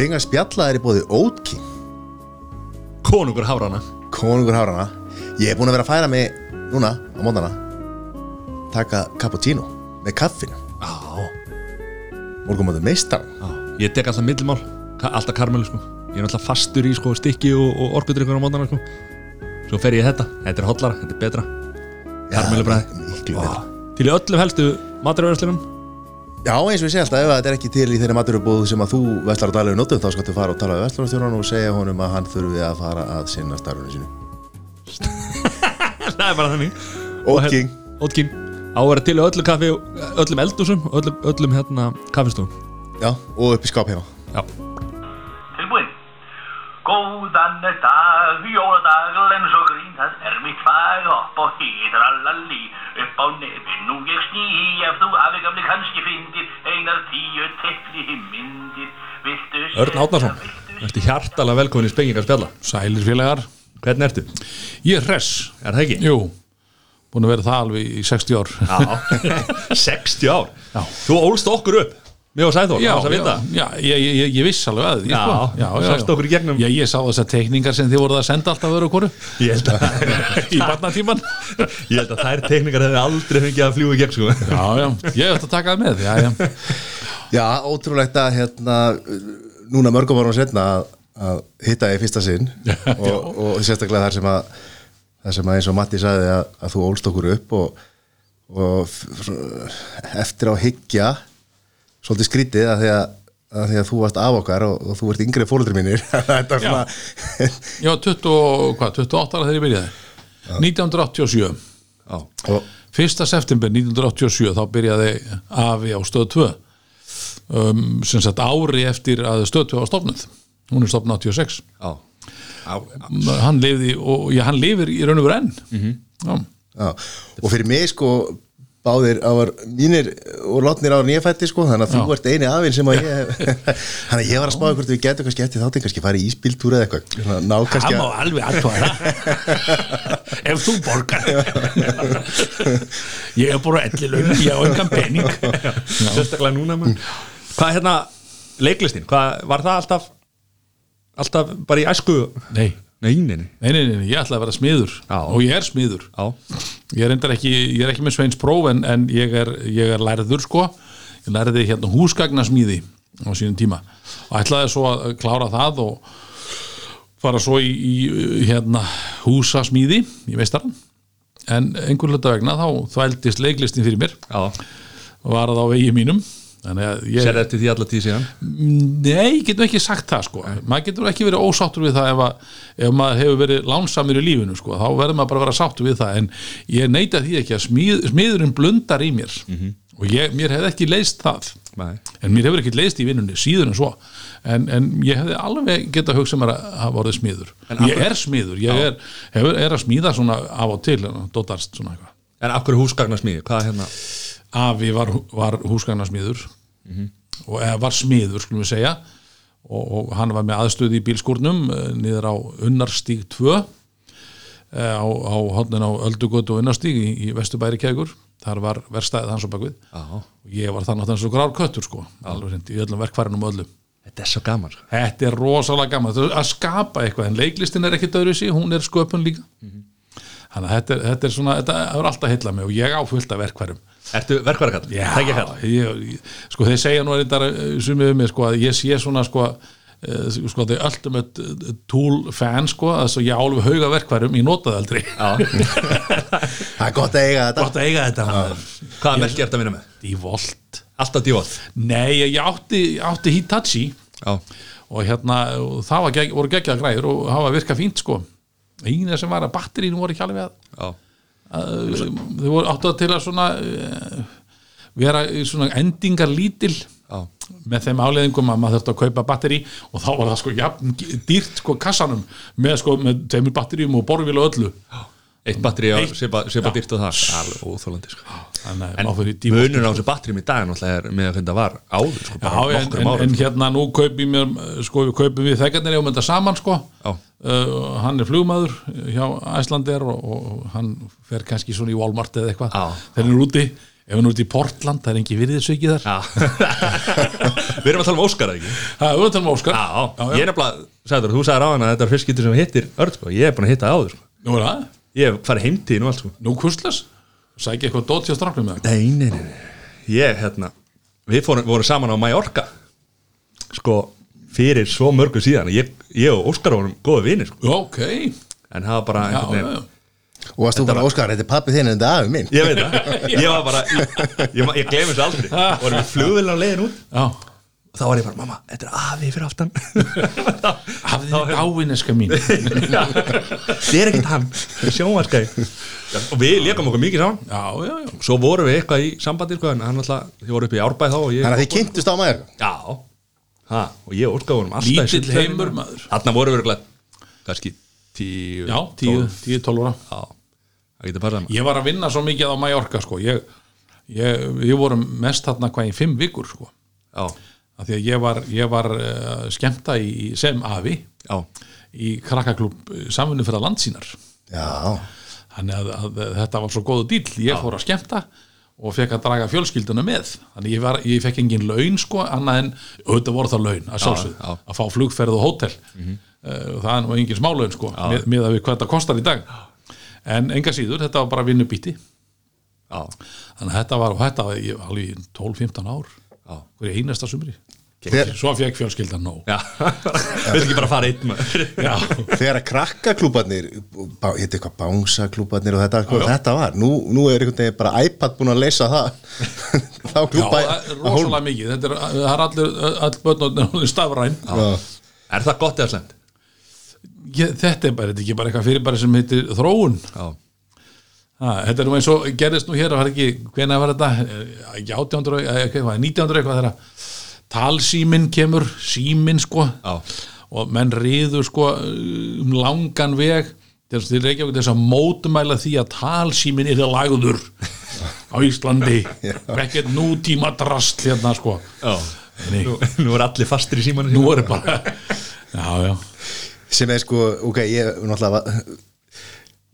Spengar spjalla er í bóði Oat King Konungur Hárana Konungur hárana Ég er búin að vera að færa mig núna á móndana Taka cappuccino með kaffinu. Já, Morgumóðu meistar Ég tek alltaf millimál, ka- alltaf karmelu sko. Ég er alltaf fastur í sko stykki og, og orkudrykkur á mótana sko. Svo fer ég þetta, þetta er hotlara, þetta er betra. Betra. Til í öllum helstu maturverðslunum Já, eins og ég segi alltaf, ef þetta er ekki til í þeirri maturubúð sem að þú veslar á daglegu nótum þá skattu fara og tala við veslarastjóran og segja honum að hann þurfi að fara að sinna starfunu sínu. Það er bara þannig. Oat King Ótkin Á að vera til í öllum kaffi Öllum eldúsum Öllum, öllum hérna kaffistofum. Já, og upp í skáp heima. Já. Góðan dag, jóladag, eins og grín, það er mitt fag upp og hýtar allalí, upp á nefn, nú ég sný, ef þú afi gamli kannski fyndir, einar tíu myndir, viltu Örn Átnarsson Ertu hjartalega velkomin í spengingar spjalla Sælir félagar. Hvernig ertu? Ég er hress. Er það ekki? Jú, búin að vera það alveg í 60 ár. Já. 60 ár? Já. Þú ólst okkur upp Mér og Sæþór Já, varst að vita. já ég, ég, ég viss alveg að því Já, já, já, sástu okkur í gegnum- Já, ég sá þessar teikningar sem þið voruð að senda alltaf Ég held að í barnatíman Ég held að þær teikningar hefði aldrei fengið að fljúa í gegn sko. Já, já, ég ætti að taka það með Já, já, Já, ótrúlegt að hérna núna mörgum árum setna að, að hitta í fyrsta sinn. Og, og sérstaklega þar sem að þar sem að eins og Matti sagði að, að þú ólst okkur upp og, og eftir á hyggja svolítið skrítið að því að, að því að þú varst af okkar og, og þú ert yngri fólundri mínir. Þetta er svona já 20, og- hvað, 28 ára þegar ég byrjaði? 1987 Já. Og, 1. september 1987 þá byrjaði AFI á stöð 2 um, sem sagt ári eftir að stöð 2 var stofnuð. Hún er stofnuð 86 Já. Já, hann lifði og já, hann lifir í raun og veru enn. Já, já, og fyrir mig sko báðir ávar mínir og látnir ára nýja fætti sko þannig að þú Já. ert eini afinn sem að ég þannig að ég var að spáða hvort við getum kannski eftir þáttin kannski farið í íspíltúr eða eitthvað Svona ná kannski það má að alveg aðtóða ef þú borgar. Ég er bara ellilaun ég á engan pening. Sérstaklega núna man. Hvað er hérna leiklistin? Hvað, var það alltaf alltaf bara í æsku? Nei, Nei, nei, nei. Nei, nei, nei, ég ætla að vera smiður. Já. og ég er smiður. Já, ég er, reyndar ekki, ég er ekki með Sveins próf en, en ég, er, ég er lærður sko. Ég lærði hérna húsgagnasmíði á sínum tíma. Og ætlaði svo að klára það og fara svo í, í hérna húsasmíði í veistarann. En einhver hluta vegna þá þvældist leiklistin fyrir mér. Já. Var það á vegi mínum. ég Sér eftir því alla tíð síðan? Nei, ég getur ekki sagt það sko. Maður getur ekki verið ósáttur við það ef, að, ef maður hefur verið lánsamur í lífinu sko, þá verður maður bara að vera sáttur við það. En ég neita því ekki að smíð, smiðurinn blundar í mér. Og ég, mér hefði ekki leist það. Nei. En mér hefur ekki leist í vinnunni síður en svo. En, en ég hefði alveg geta hugsa mér að hafa orðið af ég er smiður, ég er, hefur, er að smíða svona af og til, dótarst svona eitthvað. En af hverju húsgagnasmíði? Hvað er hérna? Afi var, var húsgagnasmiður og eða var smiður skulum við segja. Og, og hann var með aðstöð í bílskúrnum eh, niður á Unnarstíg 2 eh, á, á hodnin á Öldugötu og Unnarstíg í, í Vesturbæri kækur þar var verstaðið hans og bakvið og ég var þannig að þannig svo grár köttur sko. Alveg hreint í öllum verkfærinum og öllum Þetta er svo gaman sko. Þetta er rosalega gaman. Þetta er að skapa eitthvað. En leiklistin er ekki döðru sig, hún er sköpun líka. Þannig að þetta er, þetta er svona þetta er alltaf heilla mig og ég á fullt af verkfærum Ertu verkværakall? Já, sko þeir segja nú reyndar eh, sumið við mig sko að ég sé svona sko eh, sko þeir ultimate eh, tool fan sko að svo ég á alveg hauga verkværum ég notaði aldrei það er gott að eiga þetta. Gott að eiga þetta. Hvaða merki ertu að vinna með? í volt Alltaf dívolt nei ég átti, átti Hitachi. Já. Og hérna og það var, gegg, voru geggjað græður og það var virkað fínt sko. Eina sem var að batterínu voru ekki alveg að Já. að þau voru áttu að til að svona uh, vera svona endingar lítil Já. með þeim áleiðingum að maður þurfti að kaupa batteri og þá var það sko jafn dýrt sko kassanum með sko með tveimur batteríum og borvíl og öllu Eitt batteri á Já. dýrt og það. Alveg óþólandi sko. En að munur á þessu batteríum í dag er með að þetta var áður sko, Já, bara en, árum. en hérna nú kaupum mér sko við kaupum við þegarnir um þetta saman sko. Já. uh, hann er flugmaður hjá Æslander og, og hann fer kannski svona í Walmart eða eitthvað. Já. þegar hann er úti ef hann er út í Portland, það er engi virðisveiki þar. Já. Við erum að tala um Óskar, eða ekki? það er auðvitað með Óskar. Já, ég er nefnilega, sagður, þú sagði ráðan að þetta er fyrst getur sem hittir Örn, sko, ég er búin að hitta áður, sko. Nú er það, Ég hef farið heimtíðin og allt, sko. Nú kuslas sækja eitthvað dót hjá stráknum með Nei, nei, nei, nei. Ég, hérna, við fórum, vorum saman á Mallorca. Sko, fyrir svo mörgu síðan Ég, ég og Óskar vorum góða vinir, sko. Ok, En það var bara já, einhvern já, veginn já Og varst þú bara, Óskar, þetta er pappi þinn en þetta er afi minn? Ég veit það, ég var bara Ég, ég, ég gleymi þessu aldrei. Vorum við flugvillin á leiðin út þá var ég bara, mamma, þetta er afi fyrir aftan. Hafði þið ávinneska mín. Það er ekkert hann. Sjónvarskæði Og við leikum okkur mikið saman. Já, já, já, Svo vorum við eitthvað í sambandi sko, En hann alltaf, þið voru upp í árbæð þá og ég, Þannig að þið kynntust á maður? Já. Ha, Og ég Óskar vorum alltaf í lítill sundlauginni. heimur maður. Þarna voru við örugglega kannski tíu já, 10, 10, 12 ára. Já, það getur passað ég var að vinna svo mikið á Mallorca sko. ég, ég, við vorum mest þarna hvað í fimm vikur sko. Já, af því að ég var, ég var uh, skemmta í, sem afi já, í krakkaklub samfunni fyrir landsínar Já, þannig að, að þetta var svo góðu dýl ég fór að skemmta og fekk að draga fjölskylduna með. Þannig ég, var, ég fekk engin laun sko annað en auðvitað voru það laun að sjálfsögð já. að fá flugferð og hótel. Mm það er nú engin smálaun sko með, með að við hvað þetta kostar í dag. En enga síður, þetta var bara vinnubíti já, þannig að þetta var, og þetta var ég, alveg í 12-15 ár já. hverju einasta sumri? Þegar- svo fekk fjölskyldan nóg. Já, við ekki bara að fara einn maður? Já, þegar að krakkaklúbarnir hitt eitthvað bánsaklúbarnir og þetta, hvað þetta var? Nú, nú er einhvern veginn bara iPad búin að leysa það. Þá já er rosalega mikið. Þetta er, er allir, all börn stafræn. Er það gott eða ég, þetta er bara, þetta er ekki bara eitthvað fyrir bara sem heitir þróun. Já, ha, þetta er nú eins og gerðist nú hér það var ekki, hvenær var þetta? Eh, ekki 1800, eh, eitthvað, 1900 eitthvað þegar talsíminn kemur síminn sko. Já. og menn riður sko um langan veg þess til Reykjavík þess að mótumæla því að talsíminn er lagður á Íslandi. Ekkert nútíma drast hérna sko. Já. Nei. Nú, nú er allir fastir í símanu nú er bara já, já, sem er sko, ok, ég náttúrulega var-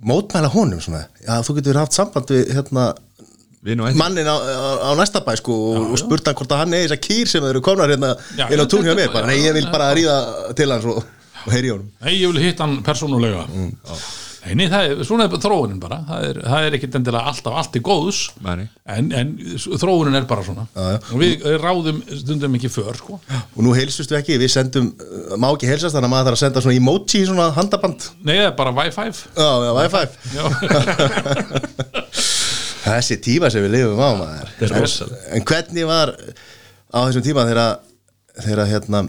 mótmæla honum svona, já, þú getur haft samband við hérna mannin á, á, á næsta bæ sko og, og spurt hann hvort að hann er þessar kýr sem eru komnar hérna Já, inn á já, tún hjá þetta mér. er bara, nei, ég vil bara ríða til hans og, og heyri honum. Nei, ég vil hitta hann persónulega. Mm, Nei, það er, svona er þróunin bara. Það er, það er ekkit endilega alltaf allt í góðs en, en þróunin er bara svona. Já, já. og við ráðum stundum ekki för sko. og nú heilsust við ekki, við sendum uh, má ekki heilsast, þannig að maður þarf að senda svona emoji svona handaband, Nei, það er bara Wi-Fi. Já, já, Wi-Fi. Já, þessi tíma sem við lifum á maður. En, en hvernig var á þessum tíma þegar þegar hérna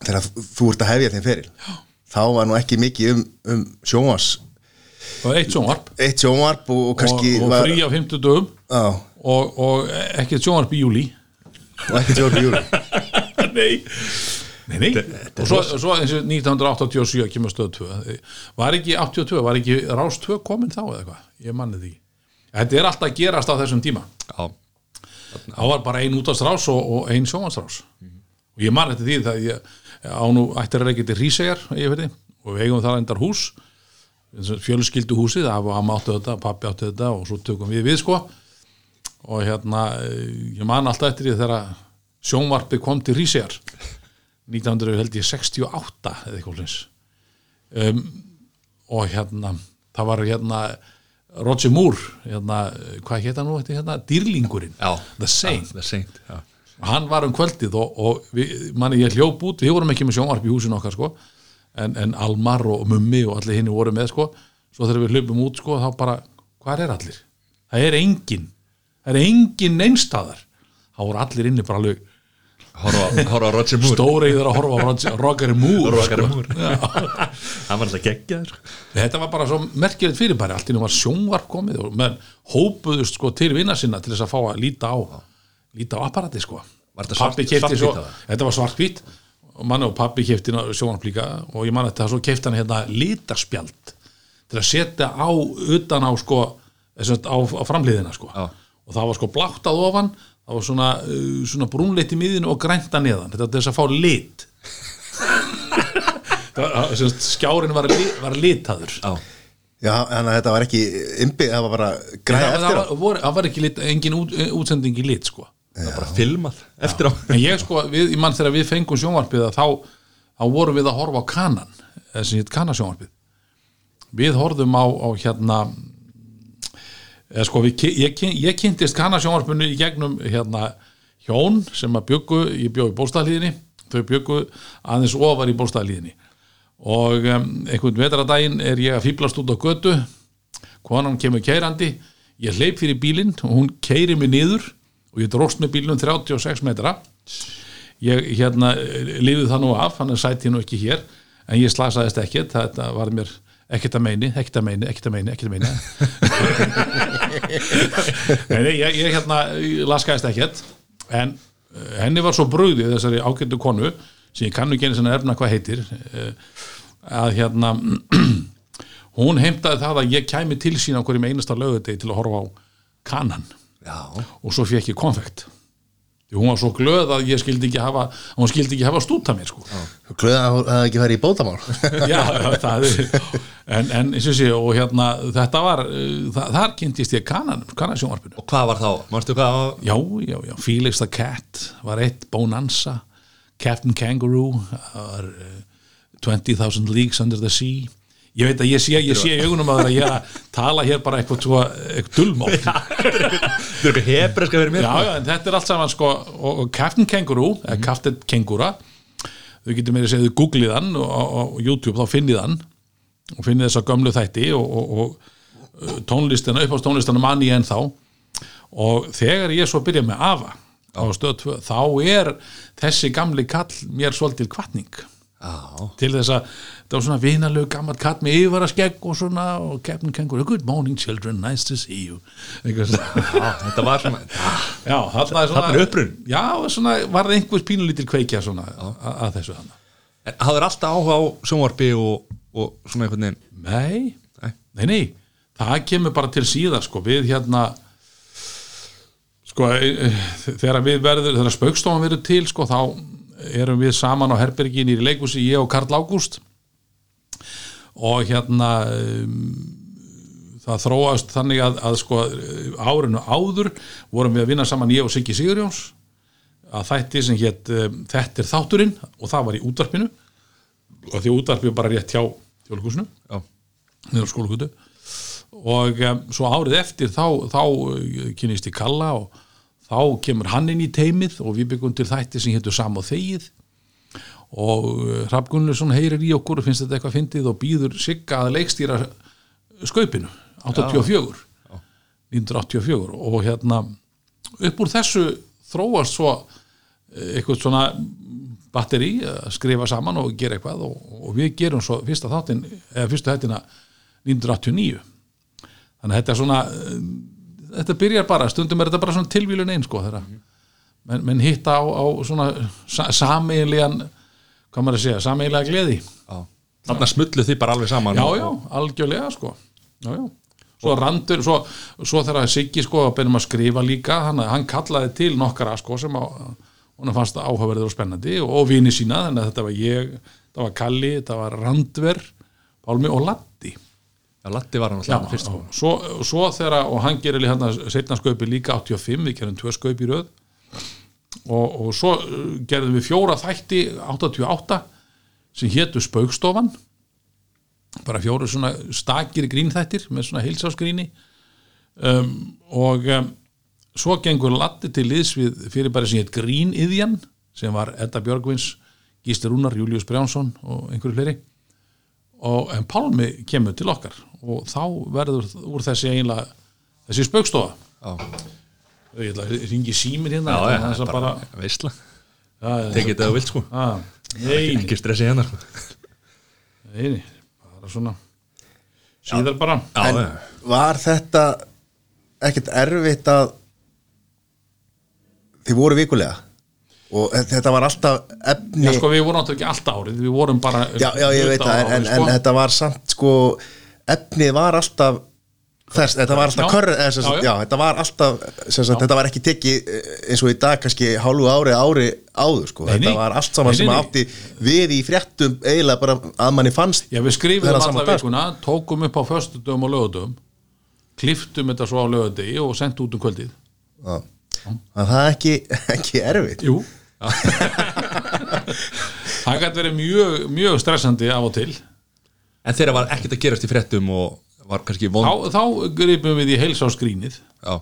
þegar þú ert að hefja þeim feril þá var nú ekki mikið um, um sjónvars og eitt sjónvarp. Eitt sjónvarp og, og og, kannski og var, frí á 50 dögum og, og ekkert sjónvarp í júli og ekki sjónvarp í júli Nei. Nei, nei, og svo, svo eins og 1987 kemur stöð 2 var ekki 82, var ekki rás 2 komin þá eða eitthvað, ég manni því. Þetta er alltaf gerast á þessum tíma. Já, þá var bara ein útastrás og, og ein sjónvastrás og ég man eftir því það ég á nú ættir að reykja til Hrísegjar og við eigum þar endar hús fjölskyldu húsið amma áttu þetta, pappi áttu þetta og svo tökum við við sko. Og hérna eh, ég man alltaf eftir því þegar sjónvarpi kom til Hrísegjar 1968 eða eitthvað hins um, og hérna það var hérna Roger Moore hérna, hvað hétt hann nú eftir hérna, dýrlingurinn. The Saint. The Saint, já hann var um kvöldið og, og við, manni ég hljóp út, við vorum ekki með sjónvarp í húsinu okkar sko. En, en Almar og Mummi og allir hinni voru með sko. Svo þegar við hljópum út sko þá bara, hvað er allir? það er engin það er engin neinstæðar þá voru allir inni bara alveg Horfa Roger Moore. stóreiður að horfa á Roger- Roger Moore Roger sko. Moore. Hann var alltaf geggjaður þetta var bara svo merkilegt fyrirbæri. Allt í nú var sjónvarp komið og menn hópuðust sko til vinna sinna til þess að fá að líta á líta á apparati sko. Var þetta Pabbi svart- svo, þetta var svartkvít og manni og pappi kefti sjónvarp líka. Og ég man þetta svo kefti hann hérna litarspjald til að setja á utan á sko þessum, á, á framliðina sko. Já. og það var sko blátt að ofan. Það var svona, uh, svona brúnleitt í miðinu og grænta neðan. Þetta var þess að fá lit. Það sagt, skjárin var, li, var litaður. Já, Já, en þetta var ekki innbyggð, það var bara græða það, eftir það, var, voru, það var ekki lit, engin út, útsending í lit sko. Það bara filmað eftir á. En ég sko, við, ég mann þegar við fengum sjónvarpið þá, þá vorum við að horfa á kanan þessi hitt kanasjónvarpið. Við horfðum á, á hérna eða sko, við, ég, ég kynntist kanasjónvarpinu í gegnum hérna hjón sem að bjöggu, ég bjóð í bólstaðlíðinni þau bjöggu aðeins ofar í bólstaðlíðinni og um, einhvern vetradaginn er ég að fýblast út á götu. Konan kemur keirandi. Ég hleyp fyrir bílinn og hún keiri mig niður og ég dróst með bílnum 36 metra. Ég hérna lifið það nú af, hann er sætti nú ekki hér. En ég slasaðist ekkert þetta var mér ekkert að meini, ekkert að meini, ekkert að meini ekkert að meini Nei, ég, ég hérna laskaðist ekkert. En eh, henni var svo brugðið þessari ágættu konu sem ég kannu ekki einu sinni erfna hvað heitir eh, að hérna hún heimtaði það að ég kæmi til sín á hverjum einasta lögudegi til að horfa á kanan Já, og svo fekk ég konfekt. Því hún var svo glöð að ég skildi ekki hafa hún skildi ekki hafa stúta mér sko. Glöða að það ekki verið í bótamál. Já, það er en, en sé, og hérna þetta var, uh, það, þar kynntist ég kanan kanasjónvarpinu. Og hvað var þá, mannstu hvað var? Já, já, já, Felix the Cat var eitt, Bonanza Captain Kangaroo var, uh, 20,000 Leagues Under the Sea ég veit að ég sé, ég sé í augunum að það að ég er að tala hér bara eitthvað, svo, eitthvað er mér. Já, já, en þetta er allt saman sko, og, og Captain Kangaroo, eða Captain Kengura þau getur meira að segja þau googlið hann og á á YouTube þá finnið hann og finnið þessa gömlu þætti og, og, og uh, tónlistina, upp á tónlistina manni ég ennþá. Og þegar ég svo byrja með AFA á stöð 2, þá er þessi gamli kall mér svolítil kvartning Já, til þess að það var svona vinalög gammal kall með yfara skegg og svona og Captain Kangaroo, good morning children nice to see you. Svona. já, þetta var svona þarna er upprunn. Já, svona var það einhvers pínulítil kveikja svona að, að þessu En hafður alltaf áhuga á sjónvarpi og, og svona einhvern veginn? Nei, Nei. nei, nei. Það kemur bara til síðar sko, við hérna sko, e- e- þegar við verður þegar spaukstofan verður til sko, þá erum við saman á herbergin í leikúsi, ég og Karl Ágúst. Og hérna um, það þróast þannig að, að sko árinu áður vorum við að vinna saman ég og Siggi Sigurjóns að þætti sem hétt um, Þetta er þátturinn og það var í útvarpinu. Og því útvarpið var bara rétt hjá skólakutu og um, svo árið eftir þá, þá uh, kynist ég Kalla og þá kemur hann inn í teimið og við byggum til þætti sem héttu Sam og Þegið. Og uh, Hrafn Gunnlaugsson heyrir í okkur og finnst þetta eitthvað fyndið og býður Sigga að leikstýra skaupinu 84 1984 og hérna upp úr þessu þróast svo eh, eitthvað svona batteri að skrifa saman og gera eitthvað og, og við gerum svo fyrsta þáttin eða fyrstu hættina 1989 þannig að þetta er svona eh, þetta byrjar bara, stundum er þetta bara svona tilvílun einn sko þeirra. Menn, menn hitta á, á svona sa sameiginlegan hvað maður að segja, sameiginlega gleði. Já. þarna smullu þið bara alveg saman. Já, já, algjörlega sko. Já, já. Svo randur, svo, svo þegar Siggi sko byrjum að skrifa líka hann, hann kallaði til nokkara sko sem á, hún fannst áhugaverður og spennandi og, og vini sína, þannig að þetta var ég þetta var Kalli, þetta var Randver Pálmi og Latti já, Latti var hann alltaf fyrst. og svo, svo þegar, og hann gerir hérna setna skaupi líka 85, við gerum tvö skaupi í röð. Og, og svo uh, gerðum við fjóra þætti 88 sem hétu Spaukstofan bara fjóru svona stakir grínþættir með svona heilsásgríni um, og um, svo gengur Latti til liðs við fyrir bara sem hétt Gríniðjan sem var Edda Björgvins, Gísli Rúnar Július Brjánsson og einhverju fleiri. Og en Pálmi kemur til okkar og þá verður úr þessi eiginlega þessi spaukstofa. Já, ég ætla að ringi símir hérna já, ég ætla já, aðeins að bara, bara, veistla já, já, tekið þetta að vilt sko. Ekki stressi hérna sko. nei, nei, bara svona síðar bara. Já, var þetta ekkert erfitt að þið voru vikulega? Og þetta var alltaf efni já, sko, við vorum náttúrulega ekki alltaf árið við vorum bara já, já, ég veit það, en, en, en sko. þetta var samt sko, efnið var alltaf Þess, þetta var alltaf já, þetta var alltaf sagt, þetta var ekki tekið eh, eins og í dag kannski hálfu ári ári áður sko. Nei, þetta var allt saman Nei, sem nei, átti við í fréttum eiginlega bara að manni fannst Já, við skrifum dag, sko. vikuna, tókum upp á föstudöfum og lögadöfum kliftum þetta svo á lögadegi og sendt út um kvöldið. Já. Það er ekki, ekki erfitt. Jú. Það gæti verið mjög, mjög stressandi af og til En þeirra var ekkert að gerast í fréttum og var kannski vond Þá, þá gripum við í heilsáskrínið. Já,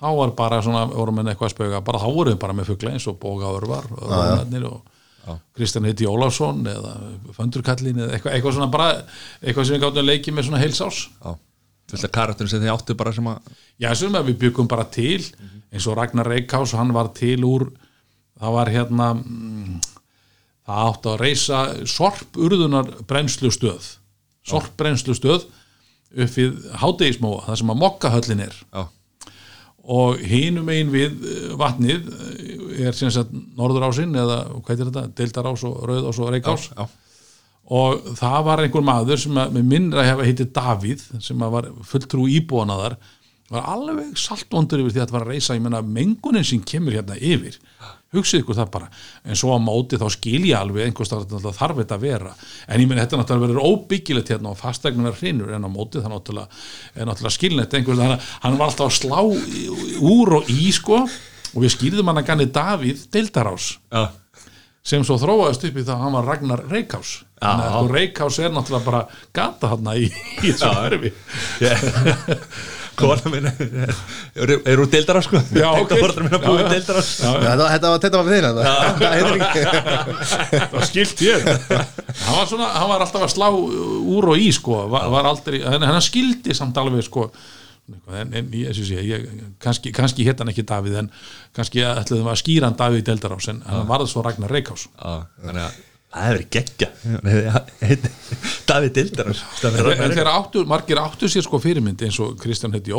þá var bara svona, vorum við eitthvað að spauga. Bara þá vorum við bara með fugla eins og Bóga Örvar Rónarnir og Kristján Hitti Ólafsson eða Föndurkallin eða eitthvað, eitthvað svona bara eitthvað sem við gáttum að leiki með svona heilsás. Af karakterin sem þið áttu bara sem að Já, sem að við byggum bara til eins og Ragnar Reykjás, hann var til úr það var hérna mm, það átti að reysa sorpurðunar brennslustöð sorpbrennslustöð upp við hádegismóa, það sem að mokkahöllin er. Já, og hinum einn við eh, vatnið eh, er sem sagt Norðurásinn eða hvað er þetta, Deildarás og Rauðás og Reykjás já, og það var einhver maður sem að, með minnir að hefa heitið Davíð sem að var fulltrú íbúanaðar var alveg saltvondur yfir því að þetta var að reysa ég menna mengunin sem kemur hérna yfir. Hugsið ykkur það bara. En svo á móti þá skil ég alveg einhvers þar þarf þetta að vera. En ég menn þetta náttúrulega verður óbyggilegt hérna og fastegnar er hrinur en á móti það náttúrulega er náttúrulega skilnett einhvers hann, hann var alltaf að slá úr og í sko. Og við skýrðum hann að ganni Davíð Deildarás. Já, sem svo þróaðist upp í það að hann var Ragnar Reykjás sko Reykjás er náttúrulega bara gata hann í, í þessu Kona minn er, úr deildara sko. Já, ok. Tengdafóreldrar mín að búið Já, já. deildara Já, þetta, þetta var þetta var heitir ekki það skilt ég hann var, svona, hann var alltaf að slá úr og í sko. Var, var aldrei, hann skildi samt alveg sko. En, en ég, ég, ég, ég, kannski, kannski hétt hann ekki Davíð en kannski ætluðum að skýra hann Davíð Deldarás en hann varð svo Ragnar Reykjás Já, þannig að það hefur geggja Davíð deildara en þegar áttu, margir áttu sér sko fyrirmynd eins og Kristján Hetti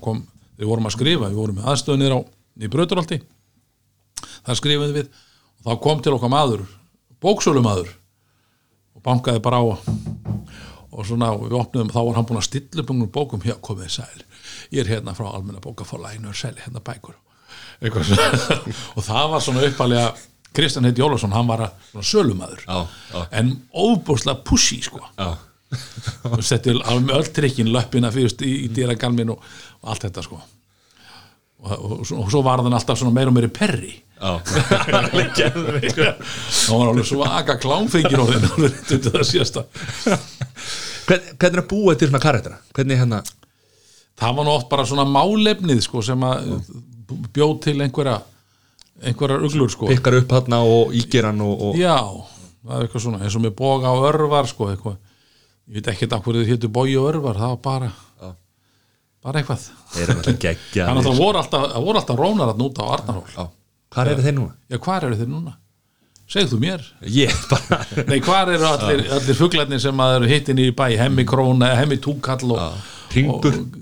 kom, við vorum að skrifa, við vorum með aðstöðunir á í Brauturaldi það skrifaði við og þá kom til okkar maður bóksölumadur og bankaði bara á og svona við opnum þá var hann búin að stilla um bókum. Hjá komið sæl. Ég er hérna frá almenna bókafálæginu og sæli hérna bækur. Og það var svona uppalega Kristján Heiti Jólasson, hann var að svona sölumadur Já, já. en óbúslega pushy sko. Já, og setti alveg með öll trikkin löppina fyrst í, í dýragalmin og, og allt þetta sko. Og, og, og, svo- og svo var þann alltaf svona meira og meiri perri. Já. Og hann var alveg svaka klámfengir á þeim þetta það síðasta. Hvern, Hvernig er að búa til svona karaktera? Hvernig hérna? Það var nú oft bara svona málefnið sko sem að bjóð til einhverja einhverjar uglur sko. Pikkar upp hérna og íger hann og, og já, það er eitthvað svona eins og með boga og örvar sko eitthvað. Ég veit ekkert af hverju þið hétu bogi og örvar það var bara bara eitthvað. Þannig að það voru alltaf, alltaf rónar að núta á Arnarhól. Já, hvað eru þeir núna? já, hvar eru þeir núna? segð þú mér. Bara Nei, hvar eru allir, allir fuglarnir sem að eru hittin í bæ, hemmi króna, hemmi túkall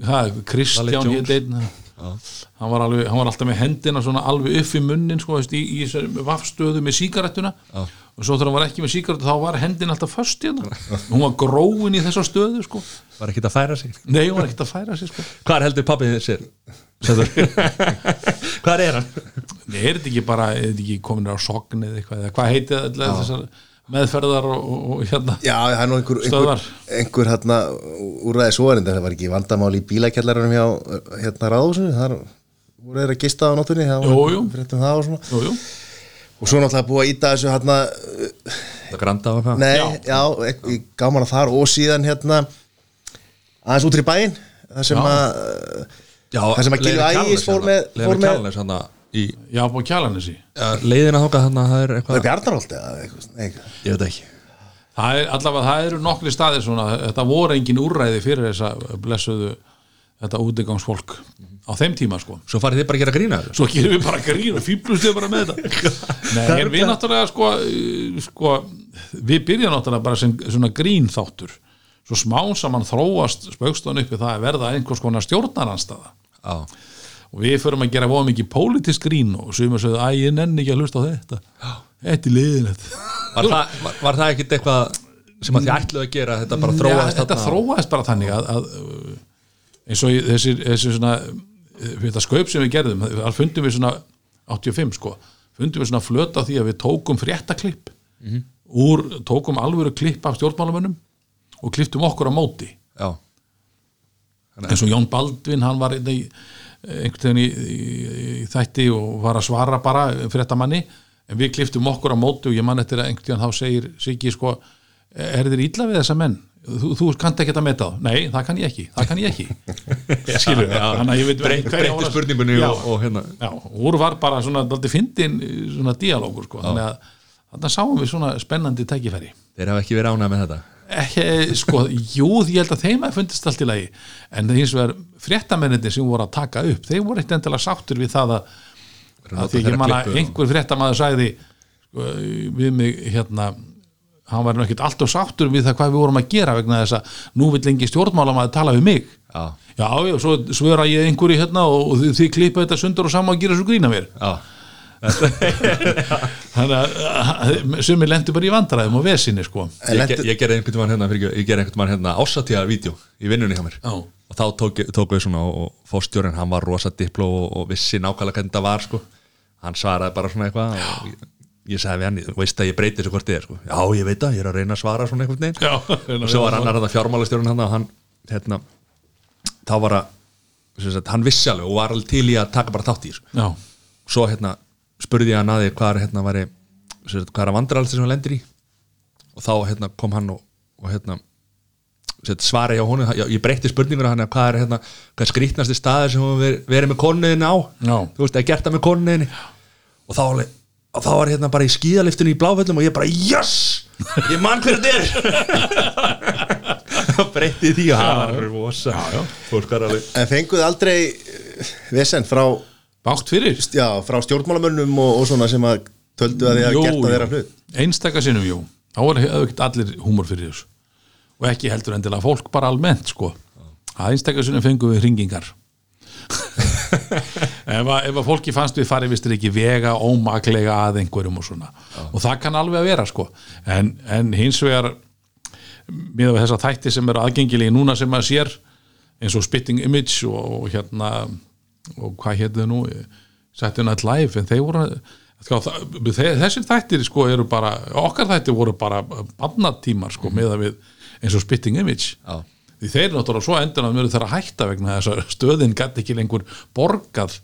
ha, Kristján hétt einn hann var, alveg, hann var alltaf með hendina svona alveg upp í munnin sko, veist, í, í þessari vafstöðu með sígarettuna og svo þegar hann var ekki með sígarettu þá var hendin alltaf föst hérna hún var gróin í þessa stöðu sko. var ekkert að færa sig nei, hún var ekkert að færa sig sko. Hvað heldur pappið sér? Hvað er hann? er þetta ekki bara, er þetta ekki komin á sogn eða eitthvað, eða hvað heitið allir þessar meðferðar og, og, og hérna Já, það er nú einhver, einhver, einhver hérna, úrræði svoðarind það var ekki vandamál í bílakjallarunum hjá hérna ráðhúsinu, þar voru þeir að gista á nóttunni, það Jú, var jú. fréttum það og svona jú, jú. og svo náttúrulega búið að íta þessu hérna, Það granda á það nei, Já. já, já gaman að þar og síðan hérna aðeins út í bæinn það sem Já. að Já, Það sem að Gylfi Ægis fór með- fór Leifur með- Kjálnes hann í já, búið kjálanessi ja, leiðina þókað hann það er það er eitthvað Bjarnarolt eða eitthvað, nei, Ég veit ekki Það er allavega, það eru nokkri staðir svona, þetta voru engin úrræði fyrir þessa blessuðu þetta útigangsfólk á þeim tíma sko. Svo farið þið bara að gera grína þessu Svo gerum við bara grín og fýblust við bara með þetta. Nei, en við náttúrulega sko, sko við byrjum náttúrulega bara sem svona grín þáttur. Svo smá saman þróast spaukstónu uppi það að verða einhvers konar stjórnaranstaða. Já, Og við förum að gera voða mikið pólitísk grín og sumar sögðu, æ, ég nenni ekki að hlusta á þetta. Þetta er liðinett. var það, var, það ekkit eitthvað sem að þið ætluðu að gera þetta bara þróaðist þetta þarna? þróaðist bara þannig að, að uh, eins og í þessi, þessi svona eh, þetta skaup sem við gerðum, þar fundum við svona 85 sko, fundum við svona flöta því að við tókum fréttaklipp úr, tókum alvöru klipp af stjórnmálamönnum og klipptum okkur á móti já, eins og Jón Baldvin, hann var einhvern einhvern veginn í, í, í þætti og var að svara bara fréttamanni, en við kliftum okkur á móti og ég man eftir að einhvern veginn þá segir Siggi sko, er þér illa við þessa menn? Þú, þú kannt ekki að meta þá? Nei, það kann ég ekki, það kann ég ekki. Skilur, þannig að ég veit breytti að- spurningunni Já, og, og hérna. Já, úr var bara svona daldið fyndin svona díalógur sko, þannig að þannig sáum við svona spennandi tækifæri. Þeir hafa ekki verið ánægð með þetta ekki, sko, jú, ég held að þeim að fundist allt í lagi, en það hins vegar fréttamennir sem voru að taka upp þeir voru eitt endilega sáttur við það að, að því ekki manna og- einhver fréttamaður sagði sko, við mig hérna hann var nú ekkert alltaf sáttur við það hvað við vorum að gera vegna þess að nú vill lengi stjórnmálamaður tala við mig. Já, já, já, svo svöra ég einhverju hérna og, og þið, klippa þetta sundur og saman og gera svo grína mér. Já, þannig að sumir lendur bara í vandræðum og vesinni sko ég, ég gerði einhvern tímann hérna, fyrirgefðu, ég gerði einhvern tímann hérna ásatíða vídeo í vinnunni hjá mér Já. og þá tók, tók við svona og, og fórstjórinn, hann var rosa dipló og, og vissi nákvæmlega hvernig það var sko. hann svaraði bara svona eitthvað og ég, ég sagði við hann, þú veist að ég breyti þessu hvort þið er sko. já, ég veit það, ég er að reyna að svara svona veginn Já, og svo var annar þetta fjármálastjórinn hann og hann, hérna þá var að, sem sagt, hann vissi alveg og var alveg til í að taka bara þátt í þessu já, svo hérna spurði ég hann að því hvað er hérna væri sem sagt, hvað er að vandralst sem hann lendir í. Og þá hérna kom hann og, og hérna sem sagt, svara ég á honum ég, breytti spurningur hann hvað er hérna hvað er skrýtnasti staður sem verið verið með konniðin á? Já. þú veist, að gert það með konniðin og þá, alveg- og þá var hérna bara í skíðaliftinu í bláföllum og ég bara, yes! Ég mann hver þetta er. Þá breytti því og það var rosa. En fenguð aldrei vesen frá, bátt fyrir? Já, frá stjórnmálamönnum og, og svona sem að töldu að gert að þeirra hlut. Einstaka sinnum, jú. Þá voru ekkert allir húmor fyrir þessu. Og ekki heldur endilega fólk bara almennt sko, að einstaka sinnum fengum við hringingar. Ef, að, ef að fólki fannst við farið vistir ekki vega ómaklega að einhverjum og svona. Og það kann alveg að vera sko. En, en hins vegar með þessa þætti sem eru aðgengilegi núna sem maður sér eins og Spitting Image og, og hérna og hvað hétu þau nú? Saturday Night Live en þeir voru sko, þessir þættir sko eru bara okkar þættir voru bara barnatímar sko með að við eins og Spitting Image. Já. því þeir náttúrulega svo endur að mjög þeirra hætta vegna þess að stöðin gæti ekki lengur borgað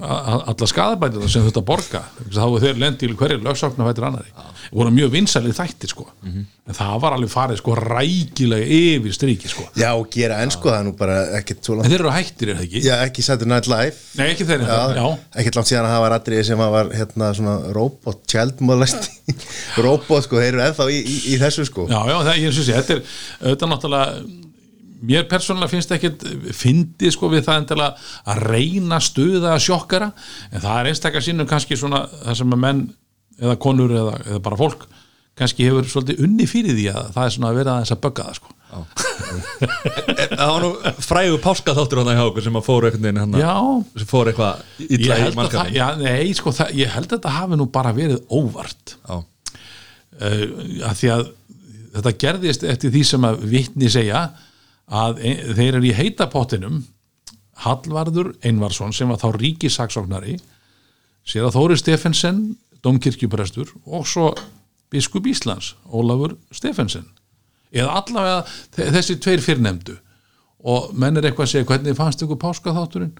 alla skadabætina sem þetta borga þá voru þeir lendi í hverju lögsakna fættir annari voru mjög vinsælið þættir sko. En það var alveg farið sko rækilega yfir stríki sko. Já, og gera enn sko, það nú bara ekkert svo en langt þeir eru hættir er það ekki? Já, ekki Saturday Night Live. Nei ekki þeir Já, já, ekkert langt síðan að það var atriði sem að var hérna svona robot, child molesti robot sko, þeir eru ennþá í, í, í þessu sko. Já, já, það, ég syns ég, þetta er auðvitað náttúrulega mér persónulega finnst ekkit fyndið sko við það endilega að reyna stuða sjokkara, en það er einstakar sinnum kannski svona það sem að menn eða konur eða, eða bara fólk kannski hefur svolítið unni fyrir því að það er svona að vera aðeins að bögga það sko. Það var nú frægu páskaþáttur hann hjá okkur sem að fóru fóru eitthvað illa í að mannskapin já, nei, sko, það, ég held að þetta hafi nú bara verið óvart. Uh, að því að þetta gerðist eftir því sem að vitni segja að ein, þeir eru í heitapottinum Hallvarður Einvarsson sem var þá ríkisaksóknari sér að Þóri Stefensen domkirkjuprestur og svo biskup Íslands, Ólafur Stefensen eða allavega þe- þessi tveir fyrrnefndu. Og menn er eitthvað að segja hvernig fannst ykkur páskaþátturinn?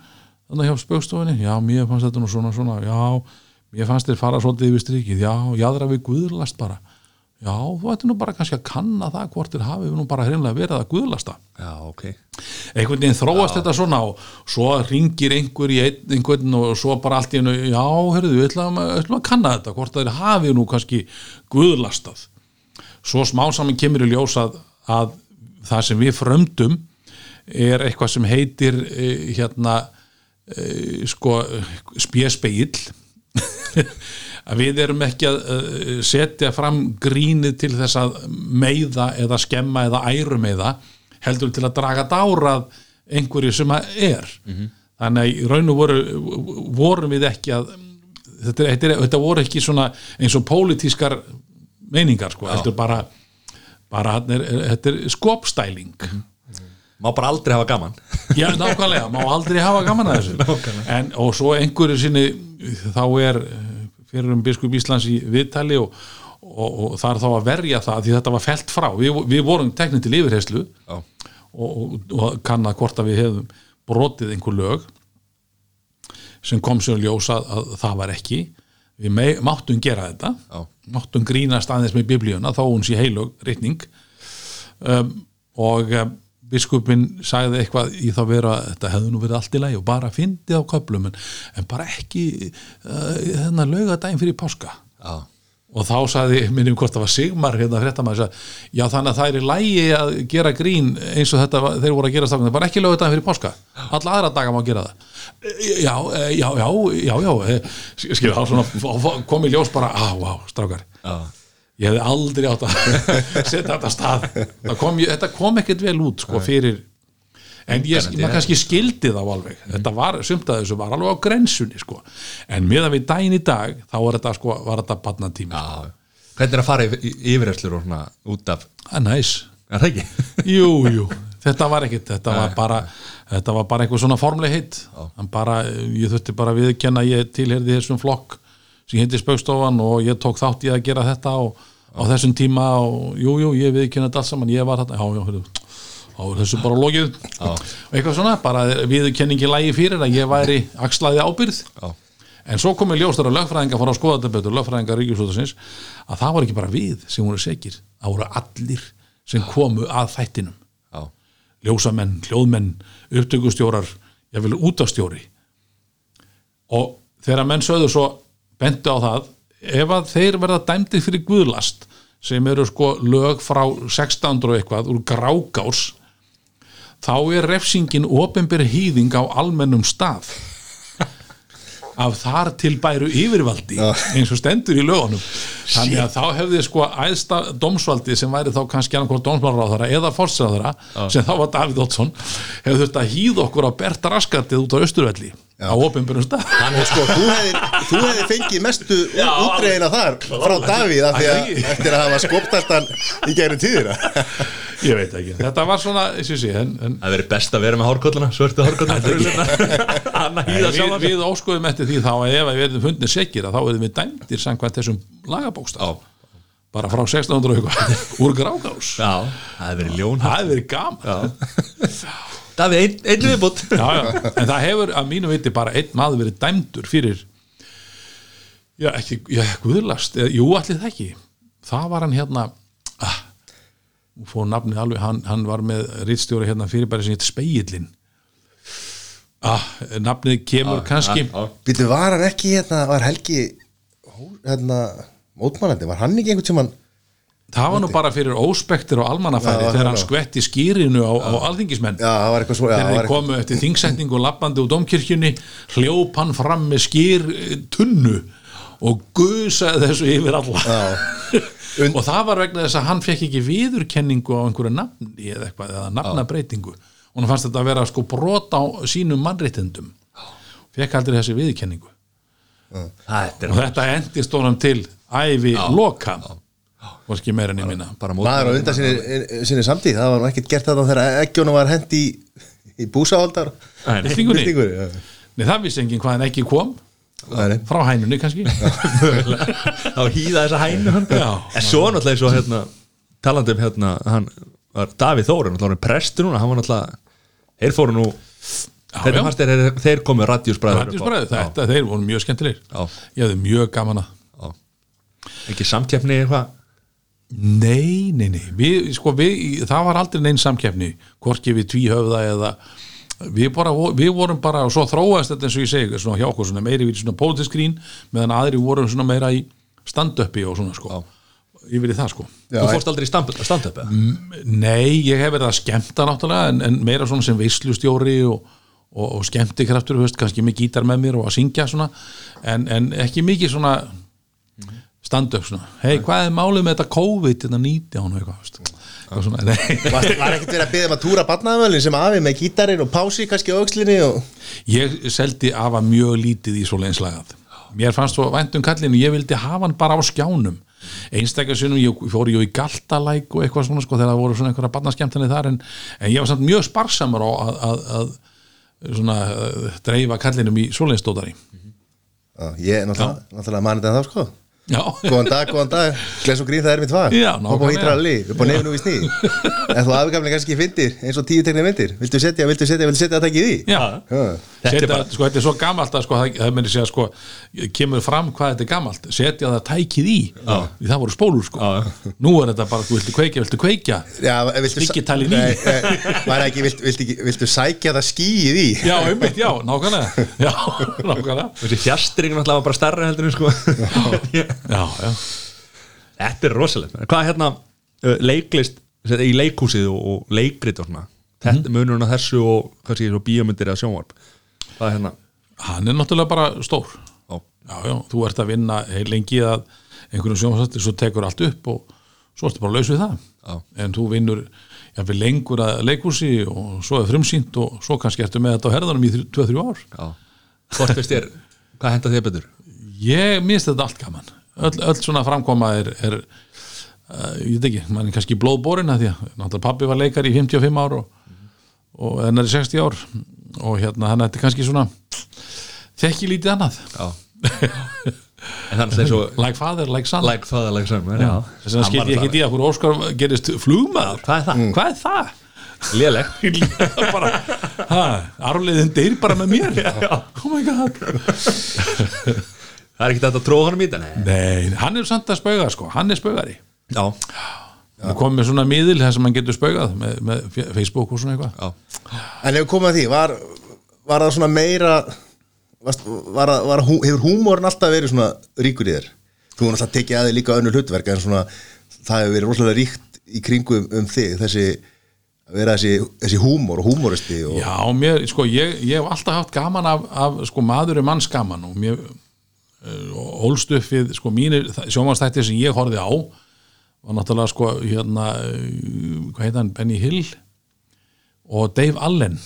Þannig hjá spögstofinni, já mér fannst þetta nú svona svona, já, mér fannst þeir fara svolítið yfir strikið, já, jáðra við guðlast bara, já, þú ætti nú bara kannski að kanna það hvort þeir hafi nú bara hreinlega verið að guðlasta. Já, ok. Einhvern veginn þróast þetta svona og svo ringir einhver í einhvern og svo bara allt í hennu, já, hörðu, við ætlum að, að kanna þetta, hvort þeir hafi nú kannski guðlastað. Svo smá saman kemur í ljós að, að það sem við frömdum er eitthvað sem heitir e, hérna e, sko spjespeill að við erum ekki að uh, setja fram grínið til þess að meiða eða skemma eða ærumeiða heldur til að draga dárað einhverju sem að er. Þannig að í raun og voru vorum við ekki að þetta, þetta, þetta voru ekki svona eins og pólitískar meiningar sko, heldur bara bara er, þetta er skopstæling. Má bara aldrei hafa gaman. Já, nákvæmlega, má aldrei hafa gaman að þessu. En, og svo einhverju sinni þá er fyrir um biskup Íslands í viðtali og, og, og það er þá að verja það því þetta var felt frá, við, við vorum teknið til yfirheyslu og, og, kannað hvort að við hefðum brotið einhver lög sem kom sér ljósa að, að það var ekki. Við mei, máttum gera þetta. Já. máttum grínast aðeins með biblíuna þá hún sé heilög rytning um, og um, biskupin sagði eitthvað í þá vera þetta hefði nú verið allt í lagi og bara fyndið á köflum en, en bara ekki uh, þennan laugadaginn fyrir páska Já. og þá sagði, minnum hvort það var Sigmar hérna fréttamaður, sagði, já þannig að það er í lægi að gera grín eins og þetta var- þeir voru að gera stafnum, bara ekki lögðu fyrir páska alla aðra daga má gera það E, já, e, já, já, já, já e, skil, þá svona kom í ljós bara, á, á, strákar Já. Ég hefði aldrei átt að setja þetta stað. Það kom, ég- þetta kom ekkert vel út sko fyrir en ég, maður kannski skildi þá alveg. Þetta var, sumt að þessu var alveg á grensunni sko, en meðan við daginn í dag þá var þetta sko, var þetta barnatími. Sko. Hvernig er að fara í, yfirherslur og svona út af? Það er næs. Er það ekki? jú, jú, þetta var ekkert. Þetta var bara, þetta var bara eitthvað svona formleg hitt en bara, ég þurfti bara að viðkenna að ég tilherði þessum flokk sem hindi spöggstofan og ég tók þátt í að gera þetta og, á þessum tíma og jú, jú, ég viðkenna þetta allt saman, ég var þetta, já, já, þá er þessu bara lokið. Og eitthvað svona, bara viðkenningi lægi fyrir að ég væri axlaði ábyrð Já. en svo komið ljóstar að lögfræðinga fór að skoða þetta betur, lögfræðinga ríkjusútasins að það var ekki bara við sem voru segir það voru allir sem komu að þættinum. Já. ljósamenn, hljóðmenn, upptökustjórar ég vil útastjóri og þegar menn sögðu svo bentu á það ef að þeir verða dæmdi fyrir guðlast sem eru sko lög frá 1600 og eitthvað úr grágás þá er refsingin ofinbyrð hýðing á almennum stað. Af þar til bæru yfirvaldi eins og stendur í lögunum. Þannig að þá hefði sko æðsta dómsvaldi sem væri þá kannski annarkvæmt dómsmálaráðara eða fórstræðara sem þá var Davíð Oddsson hefði þurft að hýða okkur á Berta Raskatið út á Östurvelli á ofinbyrjum stað Þannig sko, þú hefði, þú hefði fengið mestu útreina þar frá Davíð af því að eftir að hafa skoptast hann í gegnum tíðina. Ég veit ekki, þetta var svona sé, en, en það verið best að vera með hárkolluna svörtu hýða við, við óskoðum eftir því þá að ef við verðum fundnir sekir að þá verðum við dæmdir samkvæmt þessum lagabókstaf. Bara frá 1600 og eitthvað. Úr grágás. Já, það hefur verið ljón það hefði verið gaman Davíð, einn ein viðbútt já, já. en það hefur að mínu viti bara einn maður verið dæmdur fyrir já, ekki, já, guðlast eða, jú, allir það ekki það var hann hérna ah, fór nafnið alveg, hann, hann var með rítstjóri hérna fyrirbæri sem heit Speillin ah, nafnið kemur kannski já. Býtu, var hann ekki hérna, var Helgi hérna, mótmælandi, var hann ekki einhvern sem hann það var nú bara fyrir óspektir og almannafæri Já, þegar hann já. skvetti skýrinu á, á alþingismenn. Já, það var eitthvað svo já, þegar þeir komu eftir þingsetningu lappandi úr domkirkjunni hljóp hann fram með skýr eh, tunnu og gusaði þessu yfir alla. Und- og það var vegna þess að hann fekk ekki viðurkenningu á einhverju nafni eða eitthvað eða nafnabreitingu. Og hann fannst þetta að vera sko brot á sínum mannréttindum. Fekk aldrei þessi viðurkenningu. Og þetta endist honum til ævi loka og ekki meira en ég minna bara maður á undan sinni, sinni samtíð það var ekkert gert þetta þegar ekkjónu var hend í, í búsáhaldar. Já. Nei, það vissi enginn hvaðan ekki kom. Nei, nei. frá hænunni kannski. Þá hýða þessa hænu en svo náttúrulega og hérna talandi um hérna hann var Davíð Þóri náttúrulega hann er prestur núna hann var náttúrulega þeir fóru nú já. þeir, fannst þeir, þeir komu radíusbræður Rættisbræður, þetta, þeir voru mjög skemmtilegir. Já. ég hefði mjög gaman að ekki samkeppni eitthvað Nei, nei, nei, við, sko, við, það var aldrei neinn samkeppni, hvorki við tvíhöfða eða við, bara, við vorum bara, og svo þróast þetta eins og ég segi, svona hjá okkur, svona meiri við svona politisk grín, meðan aðri vorum svona meira í stand-upi og svona sko, yfir í það sko. þú fórst aldrei í stand- stand-up eða? Nei, ég hef verið að skemmta náttúrulega, en, en meira svona sem veislustjóri og, og, og skemmtikraftur, veist, kannski með gítar með mér og að syngja svona, en, en ekki mikið svona stand-up svona, hei, hvað er málið með þetta COVID, þetta 19 og eitthvað, svona, nei, var, var ekkert verið að byggja um að túra barnaðamölin sem afi með gítarinn og pási kannski á aukslinni og ég seldi afa mjög lítið í svo leinslagað mér fannst svo væntum kallinu, ég vildi hafa hann bara á skjánum. Einstakar sinnum, ég fór ég í galtalæk og eitthvað svona sko þegar það voru svona einhverja barnaskemmtinni þar en, en ég var samt mjög sparsamur á að, að, að svona uh, dreifa kallinum í svoleiðstótari Já, ég er náttúrulega, náttúrulega mannið en þá sko Já, Góðan dag, góðan dag, gles og grín það er mitt fag Hopp nákvæmlega. hýtrali, upp á nefnum í sný En þú afgamlega kannski fyndir, eins og tíu teknir myndir. Viltu setja, viltu setja, viltu setja að taka í því? Þetta er Setja, bara- sko, þetta er svo gamalt að sko, það, það meni segja sko, kemur fram hvað þetta er gamalt. Setja það tækið í. Því það voru spólur sko. Nú er þetta bara, þú viltu kveikja, viltu kveikja? Já, viltu Digitalið í. Var ekki, viltu, viltu, ekki- viltu sækja það skýið í? já, einmitt, já, nákvæmlega já, já, Þetta er rosalegt. Hvað er hérna uh, leiklist í leikhúsið og, og leikrit og svona Þetta mm. munurinn á þessu og kannski svo bíómyndir eða sjónvarp. Hvað er hérna? Hann er náttúrulega bara stór. Já, já, þú ert að vinna lengi að einhverjum sjónvarsætti, svo tekur allt upp og svo ertu bara laus við það. Já. en þú vinnur jafnvel lengur að leikhúsi og svo er frumsýnt og svo kannski ertu með þetta á herðanum í 2-3 ár. Já. Hvort finnst þér, hvað henda þér betur? Ég minnst þetta allt gaman öll, öll svona framkoma er, er uh, ég veit ekki, mann er kannski blóðbórin að því að náttúrulega pappi var leikar í 55 ár og, og hennar er 60 ár. Og hérna hann er kannski svona þekki lítið annað. Já. Svo like father, like son. Like father, like son Já. Þess vegna skil ég ekki í að hverju Óskar gerist flugmaður. Hvað er það? hvað er það? Ha, arfleiðin deyr bara með mér. Oh my god Það er ekki þetta að tróða honum í þetta Nei. Hann er samt að spauga sko, hann er spaugari. Já. Hann kom með svona miðil þar sem hann getur spaugað með, með Facebook og svona eitthvað. En ef við komum að því, var, var það svona meira var, það- var, hú- Hefur húmórin alltaf verið svona ríkur í þér? Þú var alltaf tekið að þig líka önnur hlutverk en svona, það hefur verið rosalega ríkt í kringum um þig, þessi vera þessi, þessi húmór og húmóristi og, Já, mér, sko, ég, ég hef alltaf haft gaman af, af sko, maður er manns gaman og mér uh, ólst upp við, sko, mínir sjómanstættir sem ég horfði á var náttúrulega, sko, hérna uh, hvað heit hann, Benny Hill og Dave Allen.